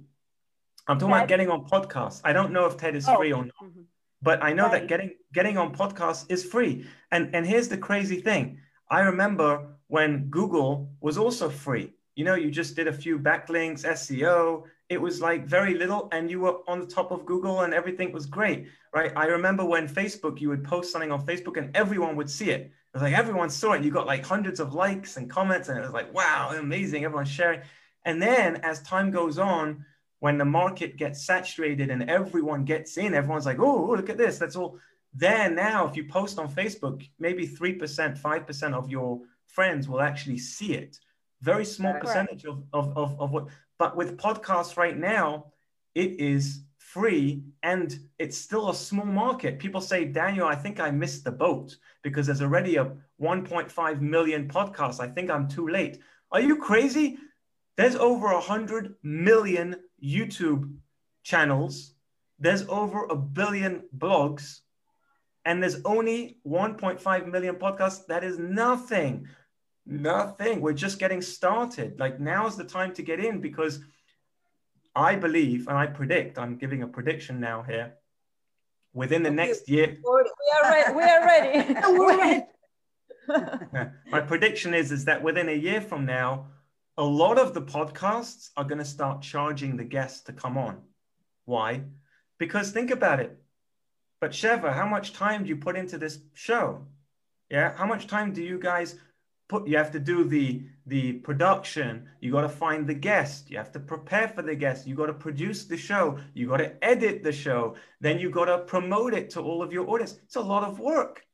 I'm talking about getting on podcasts. I don't know if TED is Oh. free or not Mhm. but I know that getting getting on podcasts is free. And and here's the crazy thing. I remember when Google was also free. You know, you just did a few backlinks, SEO. It was like very little, and you were on the top of Google, and everything was great, right? I remember when Facebook, you would post something on Facebook, and everyone would see it. Was like everyone saw it. You got like hundreds of likes and comments, and it was like, wow, amazing! Everyone's sharing. And then as time goes on, when the market gets saturated and everyone gets in, everyone's like, oh, look at this. That's all. There now, if you post on Facebook, maybe 3%, 5% of your friends will actually see it. Very small Correct. percentage of, of, of, of what, but with podcasts right now, it is free and it's still a small market. People say, Daniel, I think I missed the boat because there's already a 1.5 million podcasts. I think I'm too late. Are you crazy? There's over 100 million YouTube channels. There's over a billion blogs. And there's only 1.5 million podcasts. That is nothing. Nothing. We're just getting started. Like now's the time to get in because I believe and I predict, I'm giving a prediction now here. Within the Okay. next year, We are ready. We are ready. We're ready. my prediction is is that within a year from now a lot of the podcasts are going to start charging the guests to come on why because think about it Batsheva how much time do you put into this show yeah how much time do you guys put you have to do the the production you got to find the guest you have to prepare for the guest you got to produce the show you got to edit the show then you got to promote it to all of your audience it's a lot of work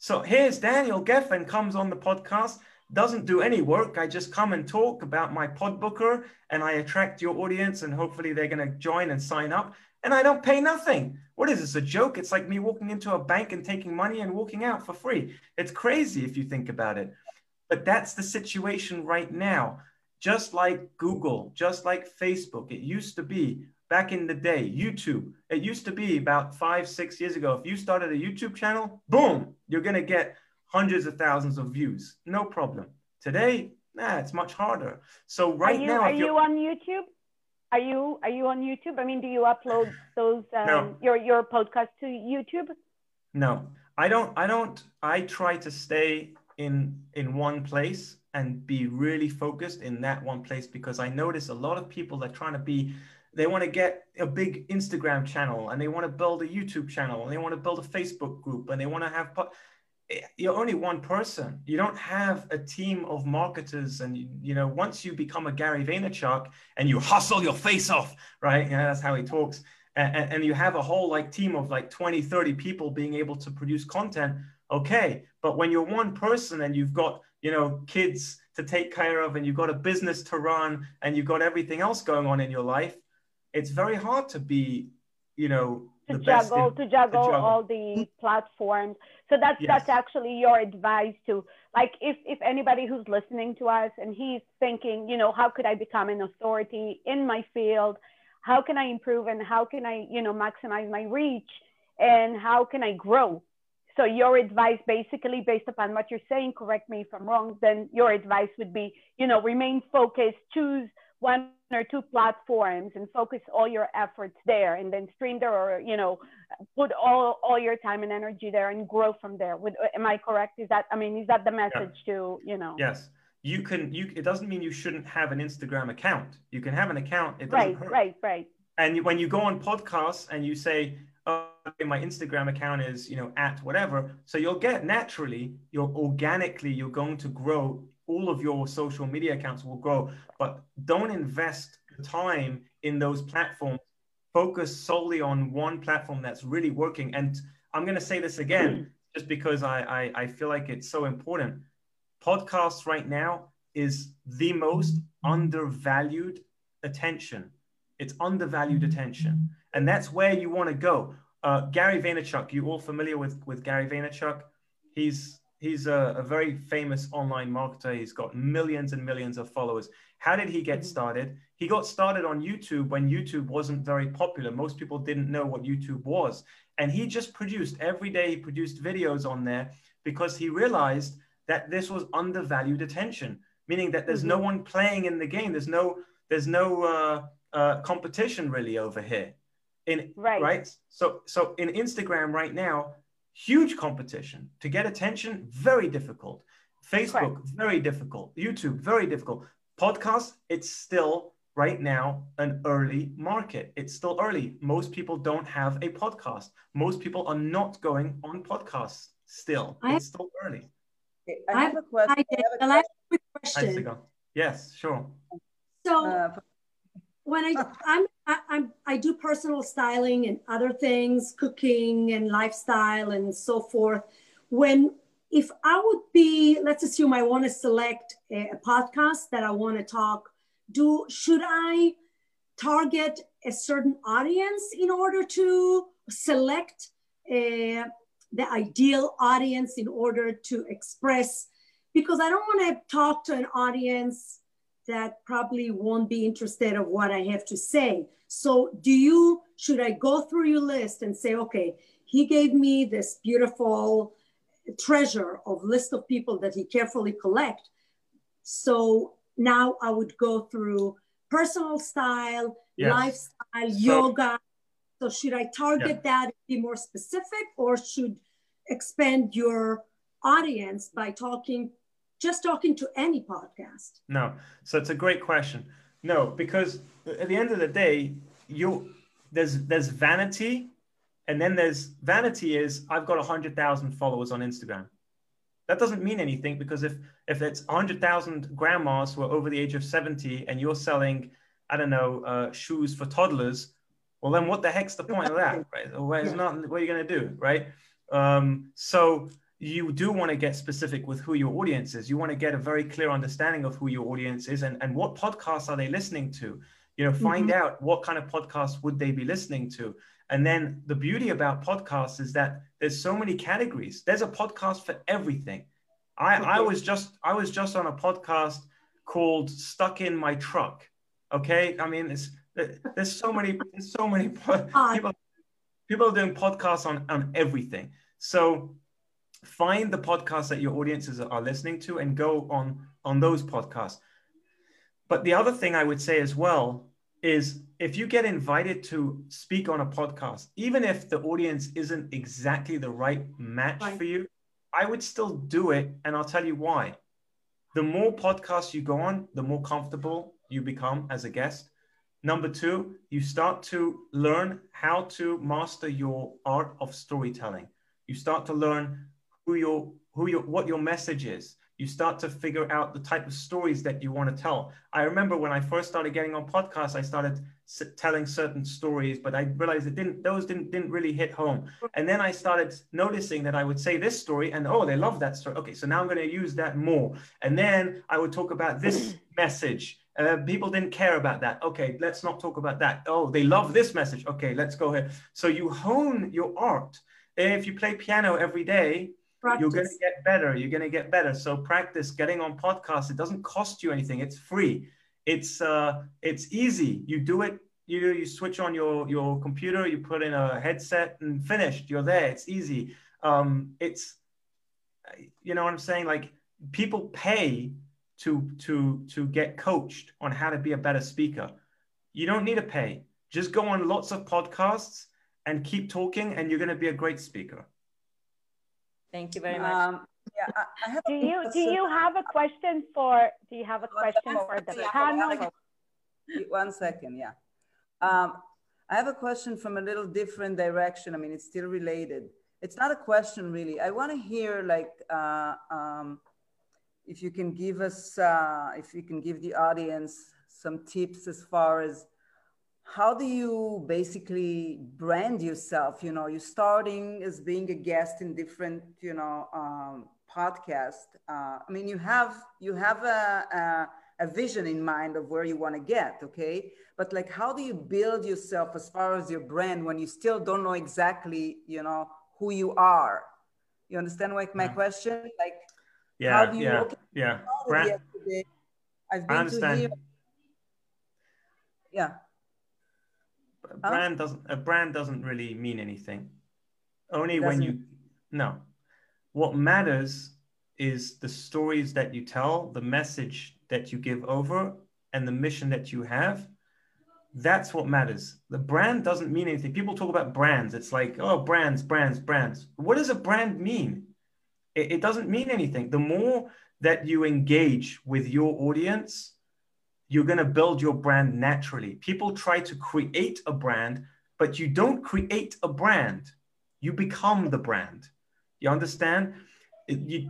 so here's Daniel Gefen comes on the podcast, doesn't do any work. I just come and talk about my Podbooker and I attract your audience and hopefully they're going to join and sign up. And I don't pay nothing. What is this, a joke? It's like me walking into a bank and taking money and walking out for free. It's crazy if you think about it. But that's the situation right now. Just like Google, just like Facebook, it used to be back in the day, YouTube. It used to be about five, six years ago. If you started a YouTube channel, boom, you're going to get hundreds of thousands of views. No problem. Today, nah, it's much harder. So right are you, now, are you on YouTube? Are you are you on YouTube? I mean, do you upload those um, No. your your podcast to YouTube? No, I don't. I don't. I try to stay in in one place and be really focused in that one place because I notice a lot of people are trying to be. They want to get a big Instagram channel and they want to build a YouTube channel and they want to build a Facebook group and they want to have. Eh, You're only one person. You don't have a team of marketers, and you, you know once you become a Gary Vaynerchuk and you hustle your face off, right? Yeah, that's how he talks and, and you have a whole like team of like 20 30 people being able to produce content okay but when you're one person and you've got you know kids to take care of and you've got a business to run and you've got everything else going on in your life it's very hard to be you know to the best juggle in- to juggle juggle. all the platforms so that's Yes. that's actually your advice to like if if anybody who's listening to us and he's thinking you know how could i become an authority in my field how can i improve and how can i you know maximize my reach and how can i grow so your advice basically based upon what you're saying correct me if i'm wrong then your advice would be you know remain focused choose one or two platforms and focus all your efforts there and then stream there or you know put all all your time and energy there and grow from there. Would, am i correct? Is that i mean is that the message to you know? Yes. You can you it doesn't mean you shouldn't have an instagram account. You can have an account it doesn't right hurt. right right. And when you go on podcasts and you say okay, my instagram account is you know at whatever. So you'll get naturally you're organically you're going to grow. All of your social media accounts will grow. But don't invest time in those platforms. Focus solely on one platform that's really working. And i'm going to say this again hmm. just because I, I i feel like it's so important. Podcasts right now is the most undervalued attention. It's undervalued attention and that's where you want to go uh, gary vaynerchuk you all familiar with with gary vaynerchuk he's he's a, a, very famous online marketer. He's got millions and millions of followers. How did he get mm-hmm. started? He got started on YouTube when YouTube wasn't very popular. Most people didn't know what YouTube was. And he just produced every day, he produced videos on there because he realized that this was undervalued attention, meaning that there's mm-hmm. no one playing in the game. There's no, there's no uh, uh, competition really over here. In, right. right. So, so in Instagram right now, huge competition. To get attention very difficult. Facebook Correct. very difficult. Youtube very difficult. Podcast it's still right now an early market. It's still early. Most people don't have a podcast. Most people are not going on podcasts still. I, it's still early. I have a question, I have a quick question. yes sure. So uh, when I I'm I, I'm I do personal styling and other things, cooking and lifestyle and so forth. When if I would be, let's assume I want to select a, a podcast that I want to talk, do should I target a certain audience in order to select uh, the ideal audience in order to express? Because I don't want to talk to an audience that probably won't be interested of what I have to say. So do you, should I go through your list and say, okay, he gave me this beautiful treasure of list of people that he carefully collect. So now I would go through personal style, yes. lifestyle, so, yoga. So should I target yeah. that, be more specific, or should expand your audience by talking just talking to any podcast? No. So it's a great question. No, because at the end of the day, you there's there's vanity, and then there's vanity is I've got hundred thousand followers on Instagram. That doesn't mean anything because if if it's hundred thousand grandmas who are over the age of seventy and you're selling, I don't know, uh, shoes for toddlers, well then what the heck's the point of that, right? Well, it's not what are you gonna do, right? Um, so you do want to get specific with who your audience is. You want to get a very clear understanding of who your audience is and, and what podcasts are they listening to. You know, find mm-hmm. out what kind of podcasts would they be listening to. And then the beauty about podcasts is that there's so many categories. There's a podcast for everything. I, okay. I was just I was just on a podcast called Stuck in My Truck. Okay. I mean, it's there's so many there's so many people people are doing podcasts on, on everything. So find the podcasts that your audiences are listening to and go on on those podcasts. But the other thing i would say as well is if you get invited to speak on a podcast even if the audience isn't exactly the right match right. for you i would still do it and i'll tell you why. The more podcasts you go on the more comfortable you become as a guest. Number two you start to learn how to master your art of storytelling. You start to learn who your who your what your message is. You start to figure out the type of stories that you want to tell. I remember when i first started getting on podcasts i started telling certain stories but i realized it didn't those didn't didn't really hit home. And then i started noticing that i would say this story and oh they love that story. Okay so now i'm going to use that more. And then i would talk about this message. Uh, people didn't care about that. Okay let's not talk about that. Oh they love this message. Okay let's go ahead. So you hone your art. If you play piano every day Practice. You're going to get better. You're going to get better. So practice getting on podcasts. It doesn't cost you anything. It's free. It's uh, it's easy. You do it. You you switch on your your computer. You put in a headset and finished. You're there. It's easy. Um, it's you know what I'm saying. Like people pay to to to get coached on how to be a better speaker. You don't need to pay. Just go on lots of podcasts and keep talking, and you're going to be a great speaker. Thank you very much. Um, yeah, I, I do you do you have a question for do you have a question for the panel? One second, yeah. Um, I have a question from a little different direction. I mean, it's still related. It's not a question really. I want to hear like uh, um, if you can give us, uh, if you can give the audience some tips as far as how do you basically brand yourself you know you're starting as being a guest in different you know um, podcast uh, i mean you have you have a, a, a vision in mind of where you want to get okay but like how do you build yourself as far as your brand when you still don't know exactly you know who you are You understand like my Yeah. question? Like Yeah, how do you yeah, yeah. Brand. I've I been to here. Yeah. A brand doesn't a brand doesn't really mean anything. Only when you no. What matters is the stories that you tell, the message that you give over, and the mission that you have. That's what matters. The brand doesn't mean anything. People talk about brands. It's like, oh, brands, brands, brands. What does a brand mean? It, it doesn't mean anything. The more that you engage with your audience, you're going to build your brand naturally. People try to create a brand, but you don't create a brand. You become the brand. You understand? It, you,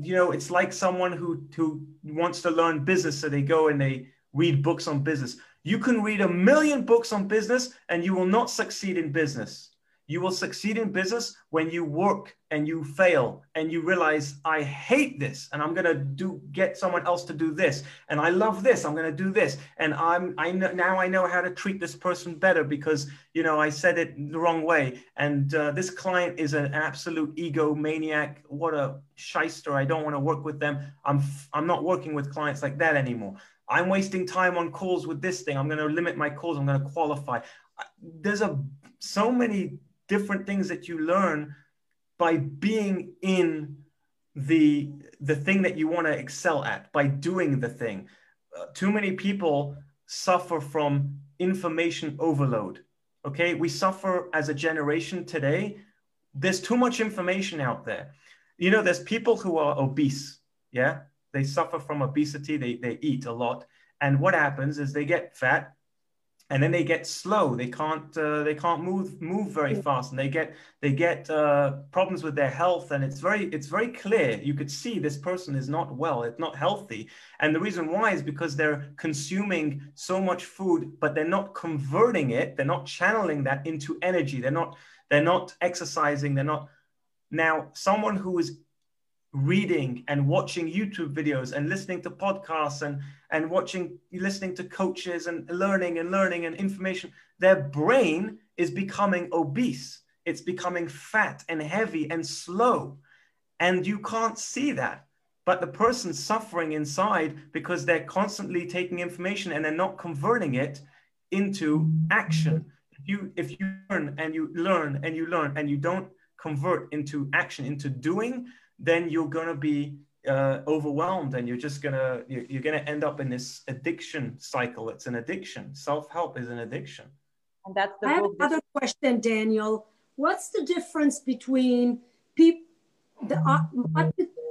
you know, it's like someone who who wants to learn business, so they go and they read books on business. You can read a million books on business, and you will not succeed in business. You will succeed in business when you work and you fail and you realize I hate this and I'm gonna do get someone else to do this. And I love this I'm gonna do this. And I'm I know now I know how to treat this person better because you know I said it the wrong way. And uh, this client is an absolute ego maniac what a shyster. I don't want to work with them. I'm f- I'm not working with clients like that anymore. I'm wasting time on calls with this thing. I'm gonna limit my calls. I'm gonna qualify. There's a so many different things that you learn by being in the the thing that you want to excel at by doing the thing. Uh, too many people suffer from information overload okay? We suffer as a generation today. There's too much information out there. You know there's people who are obese yeah? They suffer from obesity they, they eat a lot. And what happens is they get fat and then they get slow. They can't uh, they can't move move very fast. And they get they get uh, problems with their health. And it's very it's very clear. You could see this person is not well it's not healthy. And the reason why is because they're consuming so much food but they're not converting it. They're not channeling that into energy. They're not they're not exercising. They're not. Now someone who is reading and watching YouTube videos and listening to podcasts and and watching listening to coaches and learning and learning and information their brain is becoming obese. It's becoming fat and heavy and slow. And you can't see that. But the person's suffering inside because they're constantly taking information and they're not converting it into action. If you if you learn and you learn and you learn and you don't convert into action into doing then you're going to be uh, overwhelmed and you're just going to you're, you're going to end up in this addiction cycle it's an addiction self-help is an addiction And that's the I have book. another question, Daniel. What's the difference between people? The uh, what,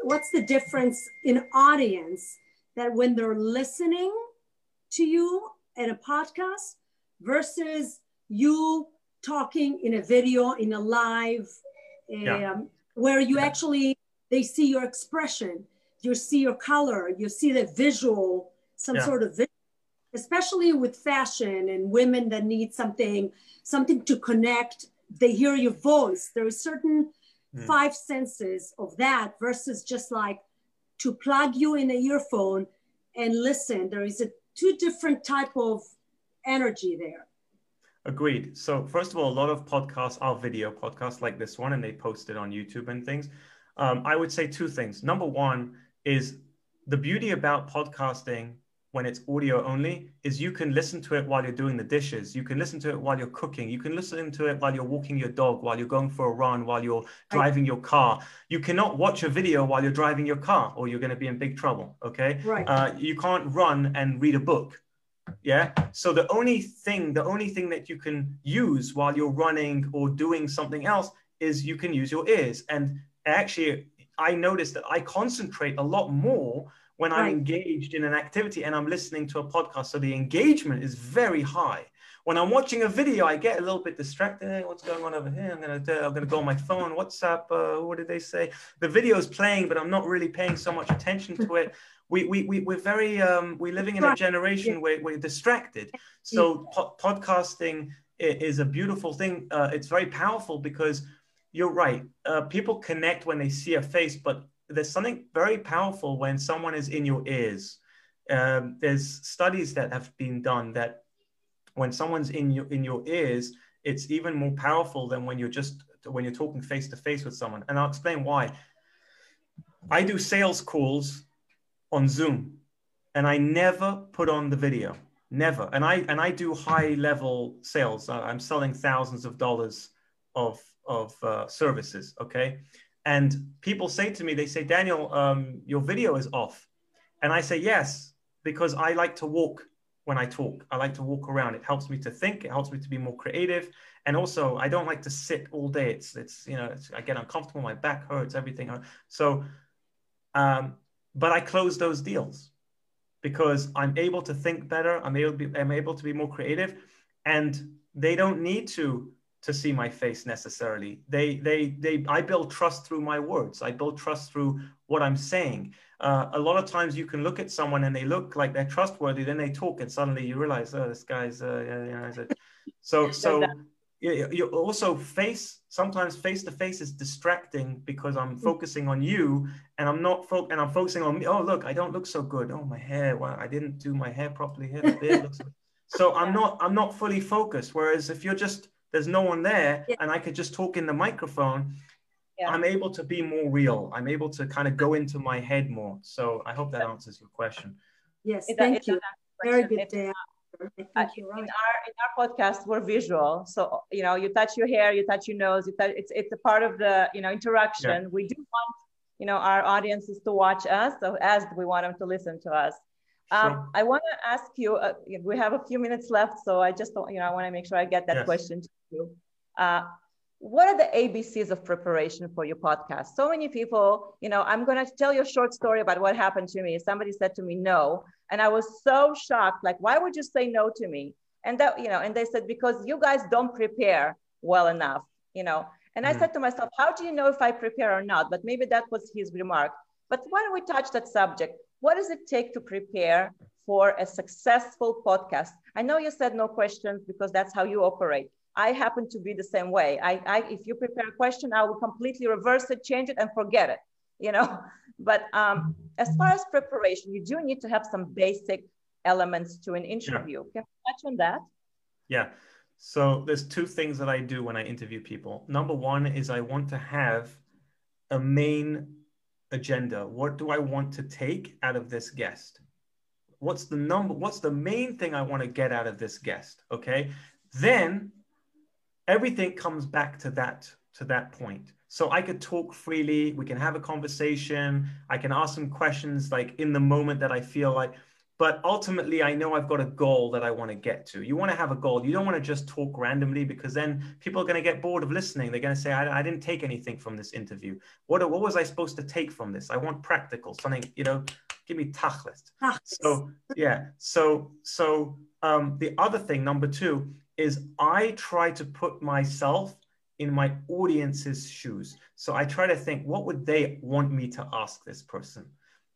what's the difference in audience that when they're listening to you at a podcast versus you talking in a video in a live, um, Yeah. where you actually they see your expression, you see your color, you see the visual, some Yeah. sort of visual especially with fashion and women that need something something to connect they hear your voice there is certain Mm. five senses of that versus just like to plug you in an earphone and listen there is a two different type of energy there Agreed. So first of all, a lot of podcasts are video podcasts like this one, and they post it on YouTube and things. Um, I would say two things. Number one is the beauty about podcasting when it's audio only is you can listen to it while you're doing the dishes. You can listen to it while you're cooking. You can listen to it while you're walking your dog, while you're going for a run, while you're driving your car. You cannot watch a video while you're driving your car, or you're going to be in big trouble. Okay. right Uh, you can't run and read a book yeah so the only thing the only thing that you can use while you're running or doing something else is you can use your ears and actually i notice that i concentrate a lot more when i'm engaged in an activity and i'm listening to a podcast. So the engagement is very high. When i'm watching a video i get a little bit distracted. Hey, what's going on over here? I'm gonna do, i'm gonna go on my phone. Whatsapp uh, what did they say? The video is playing but i'm not really paying so much attention to it. We, we, we, we're very um, we're living in a Right. generation where we're distracted. So po- podcasting is a beautiful thing. Uh, it's very powerful because you're right uh, people connect when they see a face but there's something very powerful when someone is in your ears um, there's studies that have been done that when someone's in your in your ears it's even more powerful than when you're just when you're talking face to face with someone. And I'll explain why. I do sales calls on Zoom and I never put on the video. Never. And I and I do high level sales. I'm selling thousands of dollars of of uh, services. Okay, and people say to me, they say, Daniel, um, your video is off, and I say yes because I like to walk when I talk. I like to walk around. It helps me to think. It helps me to be more creative. And also, I don't like to sit all day. It's it's you know it's, I get uncomfortable. My back hurts. Everything. So, um, but I close those deals because I'm able to think better. I'm able to be, I'm able to be more creative, and they don't need to to see my face necessarily. They they they I build trust through my words. I build trust through what I'm saying. Uh, a lot of times you can look at someone and they look like they're trustworthy, then they talk and suddenly you realize, oh, this guy's uh, you know, so so you, you also face sometimes face to face is distracting because I'm mm. focusing on you and I'm not fo- and I'm focusing on me. Oh, look, I don't look so good. Oh, my hair. Wow, I didn't do my hair properly here. The beard looks. so I'm not I'm not fully focused. Whereas if you're just there's no one there yeah. and I could just talk in the microphone, yeah. I'm able to be more real. I'm able to kind of go into my head more. So I hope that answers your question. Yes, thank you. Very good day. Uh, in our in our podcast, we're visual, so you know, you touch your hair, you touch your nose, you touch, it's it's a part of the you know interaction. Yeah. We do want you know our audiences to watch us, so as we want them to listen to us. Um, sure. I want to ask you. Uh, we have a few minutes left, so I just you know I want to make sure I get that yes. question to you. Uh, what are the ABCs of preparation for your podcast? So many people, you know, I'm going to tell you a short story about what happened to me. Somebody said to me no, and I was so shocked. Like, why would you say no to me? And that, you know, and they said, because you guys don't prepare well enough, you know. And mm-hmm. I said to myself, how do you know if I prepare or not? But maybe that was his remark. But why don't we touch that subject? What does it take to prepare for a successful podcast? I know you said no questions because that's how you operate. I happen to be the same way. I, I if you prepare a question, I will completely reverse it, change it, and forget it. You know, but um, as far as preparation, you do need to have some basic elements to an interview. Yeah. Can you touch on that? Yeah. So there's two things that I do when I interview people. Number one is I want to have a main agenda. What do I want to take out of this guest? What's the number? What's the main thing I want to get out of this guest? Okay. Then everything comes back to that to that point. So I could talk freely. We can have a conversation. I can ask some questions like in the moment that I feel like. But ultimately, I know I've got a goal that I want to get to. You want to have a goal. You don't want to just talk randomly because then people are going to get bored of listening. They're going to say, I, I didn't take anything from this interview. What, what was I supposed to take from this? I want practical, something, you know, give me tachlis. So, yeah. So, so um, the other thing, number two, is I try to put myself in my audience's shoes. So I try to think, what would they want me to ask this person?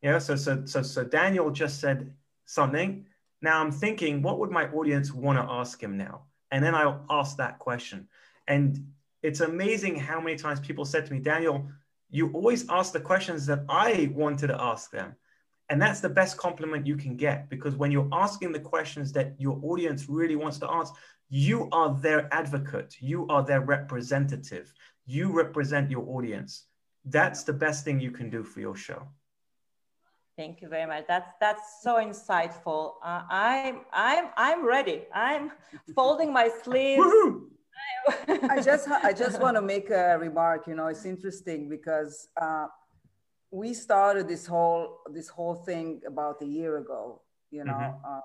Yeah. So so so so Daniel just said something. Now I'm thinking, what would my audience want to ask him now? And then I'll ask that question. And it's amazing how many times people said to me, Daniel, you always ask the questions that I wanted to ask them. And that's the best compliment you can get because when you're asking the questions that your audience really wants to ask, you are their advocate, you are their representative, you represent your audience. That's the best thing you can do for your show. Thank you very much. That's that's so insightful. Uh, I'm I'm I'm ready. I'm folding my sleeves. I just I just want to make a remark. You know, it's interesting because uh, we started this whole this whole thing about a year ago. You know, mm-hmm. uh,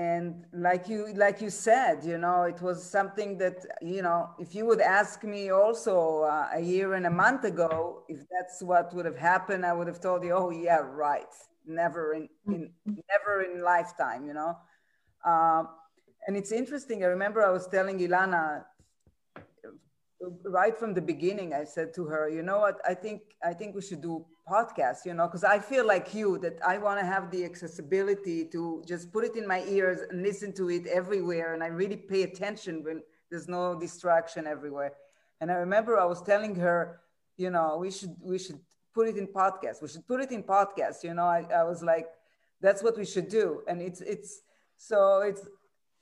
and like you like you said you know it was something that you know if you would ask me also uh, a year and a month ago if that's what would have happened i would have told you oh yeah right. Never in, in never in lifetime you know. Uh, and it's interesting i remember i was telling ilana right from the beginning i said to her you know what? I think i think we should do podcasts you know because i feel like you that i want to have the accessibility to just put it in my ears and listen to it everywhere and i really pay attention when there's no distraction everywhere and i remember i was telling her you know we should we should put it in podcast we should put it in podcast you know i, I was like that's what we should do. And it's it's so it's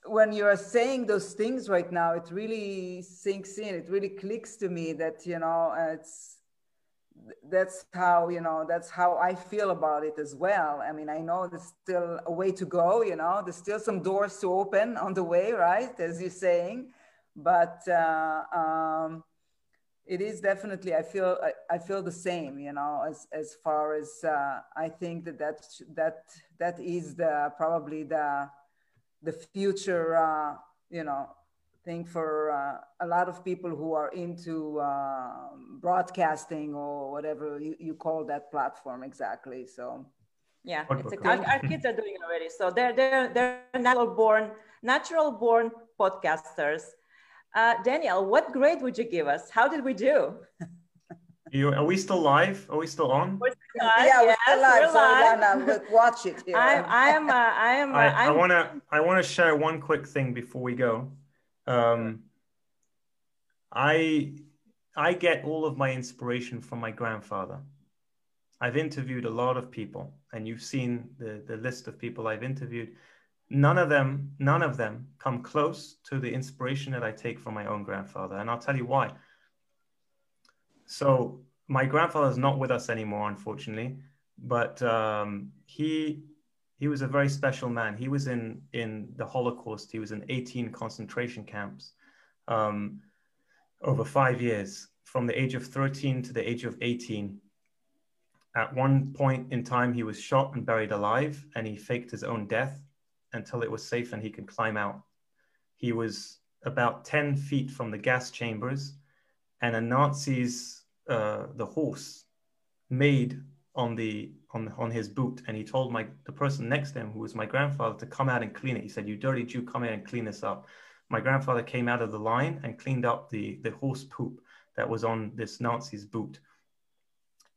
when you are saying those things right now, it really sinks in. It really clicks to me that you know it's that's how you know that's how I feel about it as well. I mean, I know there's still a way to go. You know, there's still some doors to open on the way, right? As you're saying, but uh, um, it is definitely. I feel I, I, feel the same. You know, as as far as uh, I think that that that that is the probably the the future, uh, you know, thing for uh, a lot of people who are into uh, broadcasting or whatever you, you call that platform exactly. So, yeah, it's a, our, our, kids are doing it already. So they're they're they're natural born natural born podcasters. Uh, Daniel, what grade would you give us? How did we do? You, are we still live? Are we still on? We're still live. Yeah, we're still live. We're so live. Lana, watch it here. I, I am. Uh, I am. Uh, I, I want to. I want to share one quick thing before we go. Um, I I get all of my inspiration from my grandfather. I've interviewed a lot of people, and you've seen the the list of people I've interviewed. None of them, none of them come close to the inspiration that I take from my own grandfather, and I'll tell you why so my grandfather is not with us anymore, unfortunately, but um, he he was a very special man. He was in in the Holocaust. He was in 18 concentration camps um, over five years, from the age of 13 to the age of 18. At one point in time, he was shot and buried alive, and he faked his own death until it was safe and he could climb out. He was about 10 feet from the gas chambers, and a Nazi's uh, the horse made on the on on his boot, and he told my the person next to him, who was my grandfather, to come out and clean it. He said, "You dirty Jew, come here and clean this up." My grandfather came out of the line and cleaned up the the horse poop that was on this Nazi's boot,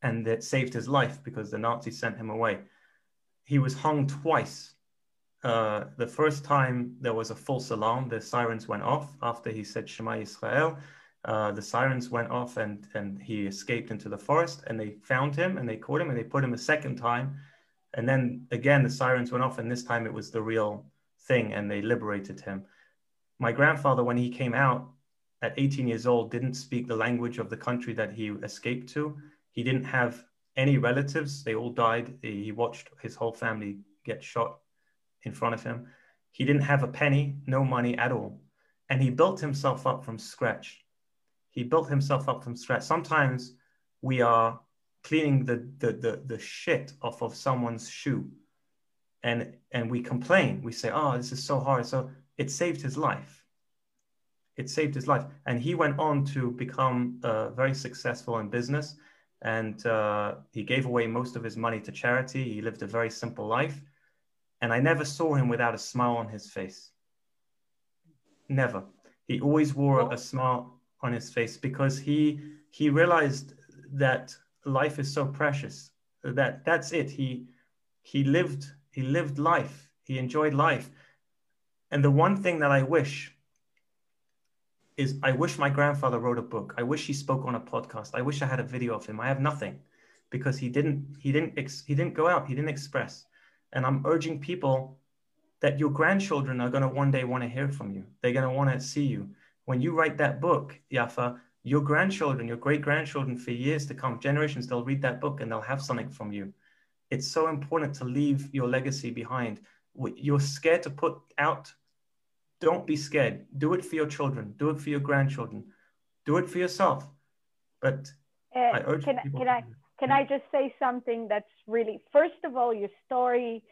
and that saved his life because the Nazis sent him away. He was hung twice. Uh, the first time there was a false alarm, the sirens went off after he said Shema Yisrael uh, the sirens went off and, and he escaped into the forest and they found him and they caught him and they put him a second time. And then again, the sirens went off and this time it was the real thing and they liberated him. My grandfather, when he came out at 18 years old, didn't speak the language of the country that he escaped to. He didn't have any relatives. They all died. He watched his whole family get shot in front of him. He didn't have a penny, no money at all. And he built himself up from scratch he built himself up from scratch. Sometimes we are cleaning the, the, the, the shit off of someone's shoe and, and we complain. We say, oh, this is so hard. So it saved his life. It saved his life. And he went on to become uh, very successful in business. And uh, he gave away most of his money to charity. He lived a very simple life. And I never saw him without a smile on his face. Never. He always wore a smile on his face because he he realized that life is so precious that that's it. He he lived he lived life. He enjoyed life. And the one thing that i wish is i wish my grandfather wrote a book. I wish he spoke on a podcast. I wish i had a video of him. I have nothing because he didn't he didn't ex, he didn't go out. He didn't express. And i'm urging people that your grandchildren are going to one day want to hear from you. They're going to want to see you when you write that book, Yafa, your grandchildren, your great grandchildren for years to come, generations, they'll read that book and they'll have something from you. It's so important to leave your legacy behind. You're scared to put out. Don't be scared. Do it for your children. Do it for your grandchildren. Do it for yourself. But uh, I urge can, people. Can I, can I just say something that's really, first of all, your story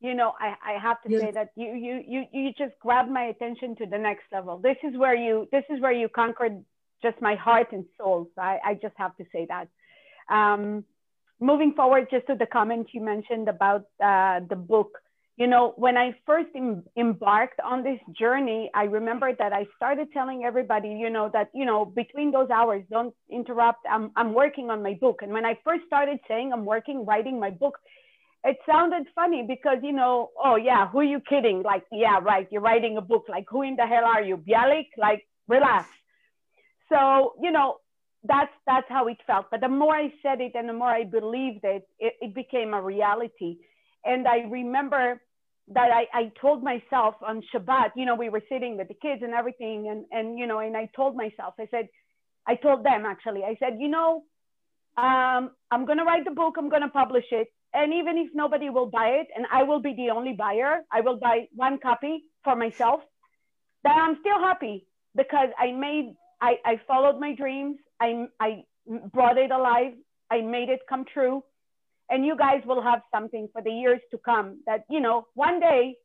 you know, I, I have to yes. say that you, you, you, you just grabbed my attention to the next level. This is where you, this is where you conquered just my heart and soul. So I, I just have to say that. Um, moving forward, just to the comment you mentioned about uh, the book, you know, when I first em- embarked on this journey, I remember that I started telling everybody, you know, that, you know, between those hours, don't interrupt. I'm, I'm working on my book. And when I first started saying I'm working, writing my book, it sounded funny because you know oh yeah who are you kidding? Like yeah right you're writing a book. Like who in the hell are you? Bialik? Like relax. So you know that's that's how it felt. But the more i said it and the more i believed it it, it became a reality. And i remember that I, I told myself on Shabbat, you know, we were sitting with the kids and everything. And, and, you know, and I told myself, I said, I told them actually, I said, you know, um, I'm going to write the book, I'm going to publish it. And even if nobody will buy it, and I will be the only buyer, I will buy one copy for myself, then I'm still happy because I made, I, I followed my dreams. I, I brought it alive. I made it come true and you guys will have something for the years to come that you know one day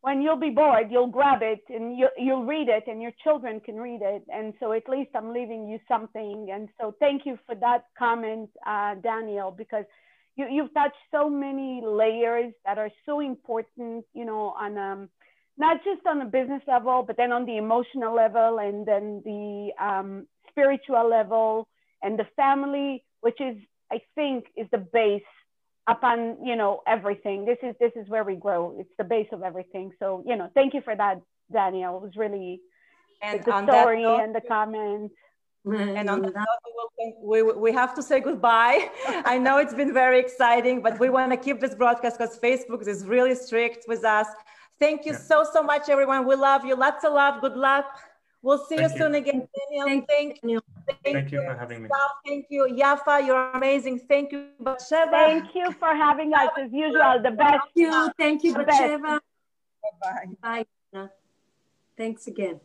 when you'll be bored you'll grab it and you, you'll read it and your children can read it and so at least i'm leaving you something and so thank you for that comment uh, daniel because you, you've touched so many layers that are so important you know on um, not just on the business level but then on the emotional level and then the um, spiritual level and the family which is i think is the base upon you know everything. This is this is where we grow. It's the base of everything. So you know thank you for that daniel. It was really and the story note, and the comments and on that note, we, we, we have to say goodbye. I know it's been very exciting, but we want to keep this broadcast because Facebook is really strict with us. Thank you yeah. so, so much, everyone. We love you. Lots of love. Good luck. We'll see thank you, soon again, Daniel. Thank, thank you. Thank, thank you for having me. Thank you, Yafa. You're amazing. Thank you, Batsheva. Thank you for having us as usual. The best. Thank you. Thank you, Batsheva. Bye. Bye. Thanks again.